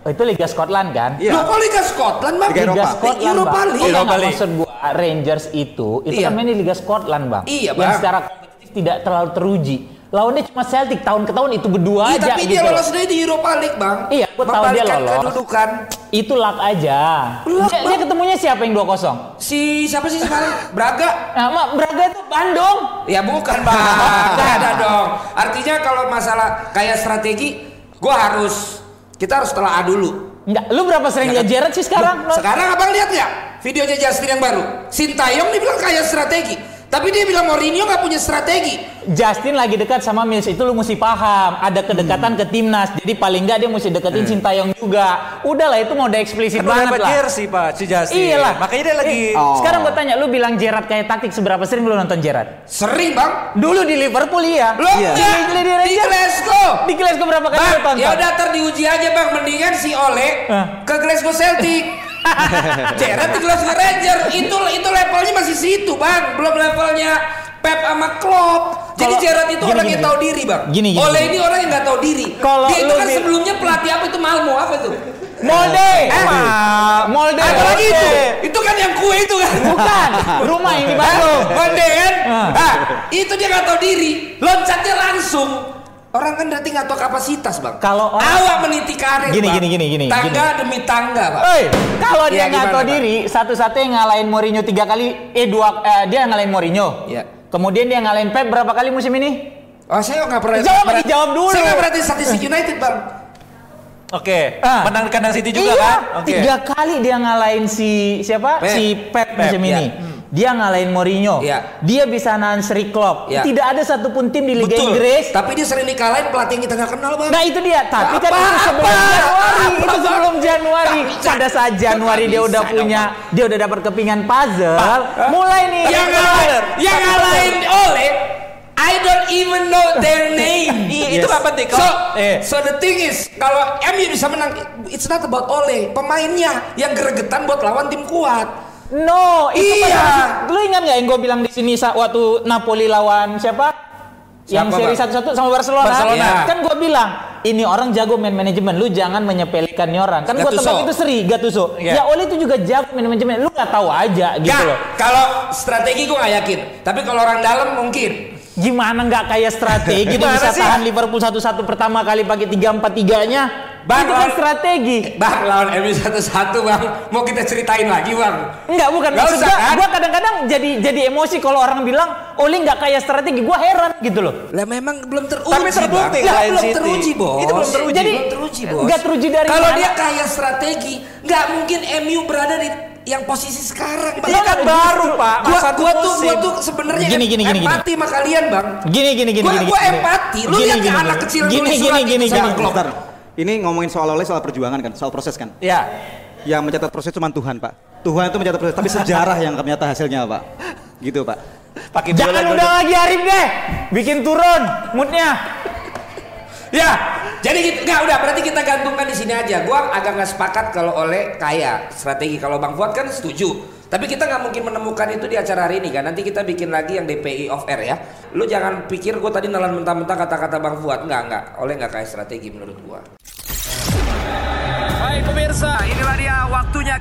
[SPEAKER 4] Oh, itu Liga Scotland kan?
[SPEAKER 3] Iya.
[SPEAKER 5] Loh kok Liga Scotland bang?
[SPEAKER 3] Liga Eropa.
[SPEAKER 4] Liga Scotland
[SPEAKER 5] Europa
[SPEAKER 4] bang.
[SPEAKER 5] League.
[SPEAKER 4] Oh,
[SPEAKER 2] Europa League.
[SPEAKER 4] maksud gua Rangers itu itu
[SPEAKER 5] Iya.
[SPEAKER 4] kan main di Liga Scotland bang.
[SPEAKER 5] Iya,
[SPEAKER 4] Yang
[SPEAKER 5] Bang.
[SPEAKER 4] secara kompetitif tidak terlalu teruji. Lawannya cuma Celtic tahun ke tahun itu berdua
[SPEAKER 5] Iya
[SPEAKER 4] aja
[SPEAKER 5] tapi
[SPEAKER 4] gitu.
[SPEAKER 5] dia lolos dari di Europa League bang.
[SPEAKER 4] Iya, gua tahu dia lolos.
[SPEAKER 5] kedudukan.
[SPEAKER 4] Itu luck aja.
[SPEAKER 5] Luck,
[SPEAKER 4] dia,
[SPEAKER 5] Bang.
[SPEAKER 4] dia ketemunya siapa yang 2-0?
[SPEAKER 5] Si siapa sih sekarang? Braga.
[SPEAKER 4] Nah, Mak, Braga itu Bandung.
[SPEAKER 5] Ya bukan bang, ada dong. Artinya kalau masalah kayak strategi, gua harus kita harus telah dulu.
[SPEAKER 4] Enggak, lu berapa sering
[SPEAKER 5] Ya kan?
[SPEAKER 4] Gerrard sih sekarang?
[SPEAKER 5] Loh, sekarang abang lihat nggak videonya Justin yang baru? Sintayong dibilang kayak strategi, tapi dia bilang Mourinho nggak punya strategi.
[SPEAKER 4] Justin lagi dekat sama Mills itu lu mesti paham ada kedekatan ke timnas jadi paling nggak dia mesti deketin Sintayong juga udahlah itu mau udah eksplisit
[SPEAKER 2] udah
[SPEAKER 4] banget
[SPEAKER 2] dapat
[SPEAKER 4] lah
[SPEAKER 2] jersey pak, si Justin.
[SPEAKER 4] Iyalah.
[SPEAKER 2] Makanya dia lagi.
[SPEAKER 4] Eh,
[SPEAKER 3] Oh.
[SPEAKER 4] Sekarang gue tanya, lu bilang Gerrard kayak taktik seberapa sering lu nonton Gerrard?
[SPEAKER 5] Sering bang.
[SPEAKER 4] Dulu di Liverpool iya.
[SPEAKER 5] Lo
[SPEAKER 3] Iya.
[SPEAKER 4] Di,
[SPEAKER 5] nggak?
[SPEAKER 4] di, di,
[SPEAKER 5] di
[SPEAKER 4] Rangers.
[SPEAKER 5] Glasgow.
[SPEAKER 4] Di Glasgow berapa kali lu
[SPEAKER 5] Bang,
[SPEAKER 4] tonton?
[SPEAKER 5] ya udah ntar diuji aja bang. Mendingan si Ole
[SPEAKER 4] Eh.
[SPEAKER 5] ke Glasgow Celtic. Gerrard di Glasgow Rangers itu itu levelnya masih situ bang, belum levelnya Pep sama Klopp. Jadi Gerrard itu
[SPEAKER 4] gini,
[SPEAKER 5] orang
[SPEAKER 4] gini,
[SPEAKER 5] yang tahu diri bang.
[SPEAKER 4] Gini, gini,
[SPEAKER 5] Ole
[SPEAKER 4] gini.
[SPEAKER 5] ini orang yang nggak tahu diri.
[SPEAKER 4] Kalau
[SPEAKER 5] Dia itu kan sebelumnya pelatih apa itu Malmo apa itu?
[SPEAKER 4] Molde.
[SPEAKER 5] Eh?
[SPEAKER 4] Molde.
[SPEAKER 5] Ada lagi itu. Itu kan yang kue itu kan.
[SPEAKER 4] Bukan, rumah yang di Bandung.
[SPEAKER 5] Molde kan?
[SPEAKER 4] Ah.
[SPEAKER 5] Ah, itu dia nggak tahu diri. Loncatnya langsung. Orang kan berarti nggak tahu kapasitas bang.
[SPEAKER 4] Kalau orang-
[SPEAKER 5] awak meniti karir.
[SPEAKER 4] Gini,
[SPEAKER 5] Bang.
[SPEAKER 4] gini, gini, gini,
[SPEAKER 5] Tangga demi tangga bang.
[SPEAKER 4] Hei, kalau dia
[SPEAKER 5] Iya,
[SPEAKER 4] nggak tahu diri, satu-satunya yang ngalahin Mourinho tiga kali, eh dua, eh, dia ngalahin Mourinho.
[SPEAKER 5] Iya.
[SPEAKER 4] Kemudian dia ngalahin Pep berapa kali musim ini?
[SPEAKER 5] Oh saya nggak pernah.
[SPEAKER 4] Jawab,
[SPEAKER 5] pernah-
[SPEAKER 4] jawab dulu.
[SPEAKER 5] Saya nggak perhatiin statistik United bang.
[SPEAKER 2] Oke,
[SPEAKER 4] Ah.
[SPEAKER 2] menang kandang City juga
[SPEAKER 4] iya,
[SPEAKER 2] kan? Oke.
[SPEAKER 4] tiga kali dia ngalahin si siapa?
[SPEAKER 5] Pep.
[SPEAKER 4] Si Pep,
[SPEAKER 2] Pep,
[SPEAKER 4] musim
[SPEAKER 5] iya.
[SPEAKER 4] ini. Dia ngalahin Mourinho.
[SPEAKER 5] Iya.
[SPEAKER 4] Dia bisa nahan Sri Klopp.
[SPEAKER 5] Iya.
[SPEAKER 4] Tidak ada satupun tim di Liga
[SPEAKER 5] Betul.
[SPEAKER 4] Inggris.
[SPEAKER 5] Tapi dia sering dikalahin pelatih yang kita nggak kenal bang.
[SPEAKER 4] Nah itu dia, tapi kan
[SPEAKER 5] Apa?
[SPEAKER 4] itu sebelum
[SPEAKER 5] Apa?
[SPEAKER 4] Januari,
[SPEAKER 5] Apa,
[SPEAKER 4] itu sebelum Januari.
[SPEAKER 5] Bisa.
[SPEAKER 4] Pada saat Januari dia udah
[SPEAKER 5] bisa
[SPEAKER 4] punya, dia udah dapat kepingan puzzle. Mulai nih.
[SPEAKER 5] yang ngalahin, yang ngalahin oleh I don't even know their name.
[SPEAKER 2] Iya, itu nggak penting.
[SPEAKER 5] So,
[SPEAKER 2] Kalau- eh.
[SPEAKER 5] so the thing is, kalau MU bisa menang, it's not about Ole, pemainnya yang gregetan buat lawan tim kuat.
[SPEAKER 4] No, itu
[SPEAKER 5] Iya.
[SPEAKER 4] pada- Lu ingat nggak yang gue bilang di sini saat waktu Napoli lawan siapa? yang
[SPEAKER 5] Siapa,
[SPEAKER 4] seri
[SPEAKER 5] Bang?
[SPEAKER 4] satu-satu sama Barcelona.
[SPEAKER 5] Barcelona.
[SPEAKER 4] Iya. Kan gue bilang, ini orang jago main manajemen, lu jangan menyepelekan nih orang. Kan gue tebak itu seri, Gattuso.
[SPEAKER 2] Iya.
[SPEAKER 4] Ya Oli itu juga jago main manajemen, lu nggak tahu aja gitu
[SPEAKER 5] Nggak,
[SPEAKER 4] loh.
[SPEAKER 5] kalau strategi gue gak yakin. Tapi kalau orang dalam mungkin.
[SPEAKER 4] Gimana nggak kayak strategi
[SPEAKER 2] Gimana
[SPEAKER 4] bisa
[SPEAKER 2] sih?
[SPEAKER 4] tahan Liverpool satu-satu pertama kali pakai tiga empat tiganya.
[SPEAKER 5] Bang,
[SPEAKER 4] itu kan
[SPEAKER 5] lawan-
[SPEAKER 4] strategi.
[SPEAKER 5] Bang lawan MU satu-satu bang. Mau kita ceritain lagi bang.
[SPEAKER 4] Enggak, bukan maksud
[SPEAKER 5] usah,
[SPEAKER 4] gua,
[SPEAKER 5] kan?
[SPEAKER 4] gua kadang-kadang jadi jadi emosi kalau orang bilang Oli nggak kayak strategi, gua heran gitu loh.
[SPEAKER 5] Lah memang belum teruji
[SPEAKER 2] Tapi terbukti
[SPEAKER 5] Bang. Lah,
[SPEAKER 2] lain
[SPEAKER 5] belum
[SPEAKER 2] City.
[SPEAKER 5] teruji bos.
[SPEAKER 2] Itu belum teruji.
[SPEAKER 4] Jadi,
[SPEAKER 5] belum teruji bos.
[SPEAKER 4] nggak teruji dari
[SPEAKER 5] Kalau dia kaya strategi, nggak mungkin MU berada di yang posisi sekarang. Bang.
[SPEAKER 2] Iya kan baru, Pak.
[SPEAKER 5] Gua, gua tuh, gua tuh sebenarnya
[SPEAKER 4] Gini, gini, gini,
[SPEAKER 5] empati sama kalian bang.
[SPEAKER 4] Gini gini gini
[SPEAKER 5] Gua-
[SPEAKER 4] gini.
[SPEAKER 5] gua
[SPEAKER 4] gini.
[SPEAKER 5] empati. Lu
[SPEAKER 4] Gini,
[SPEAKER 5] lihat
[SPEAKER 4] gini,
[SPEAKER 5] ya anak
[SPEAKER 4] gini.
[SPEAKER 5] kecil
[SPEAKER 4] Gini gini
[SPEAKER 5] surat
[SPEAKER 4] gini
[SPEAKER 5] itu
[SPEAKER 4] gini.
[SPEAKER 3] Ini ngomongin soal oleh soal perjuangan kan, soal proses kan.
[SPEAKER 2] Ya.
[SPEAKER 3] Yang mencatat proses cuma Tuhan, Pak. Tuhan itu mencatat proses, tapi sejarah yang ternyata hasilnya, Pak. Gitu, Pak.
[SPEAKER 2] Pakai
[SPEAKER 4] Jangan udah lagi Arif deh. Bikin turun moodnya.
[SPEAKER 5] Ya, jadi gitu. Nggak udah. Berarti kita gantungkan di sini aja. Gua agak nggak sepakat kalau oleh kaya strategi. Kalau Bang Fuad kan setuju. Tapi kita nggak mungkin menemukan itu di acara hari ini kan. Nanti kita bikin lagi yang DPI off air ya. Lu jangan pikir gue tadi nelan mentah-mentah kata-kata Bang Fuad. Nggak, nggak. Oleh nggak kaya strategi menurut gua.
[SPEAKER 8] Baik pemirsa, inilah dia waktunya.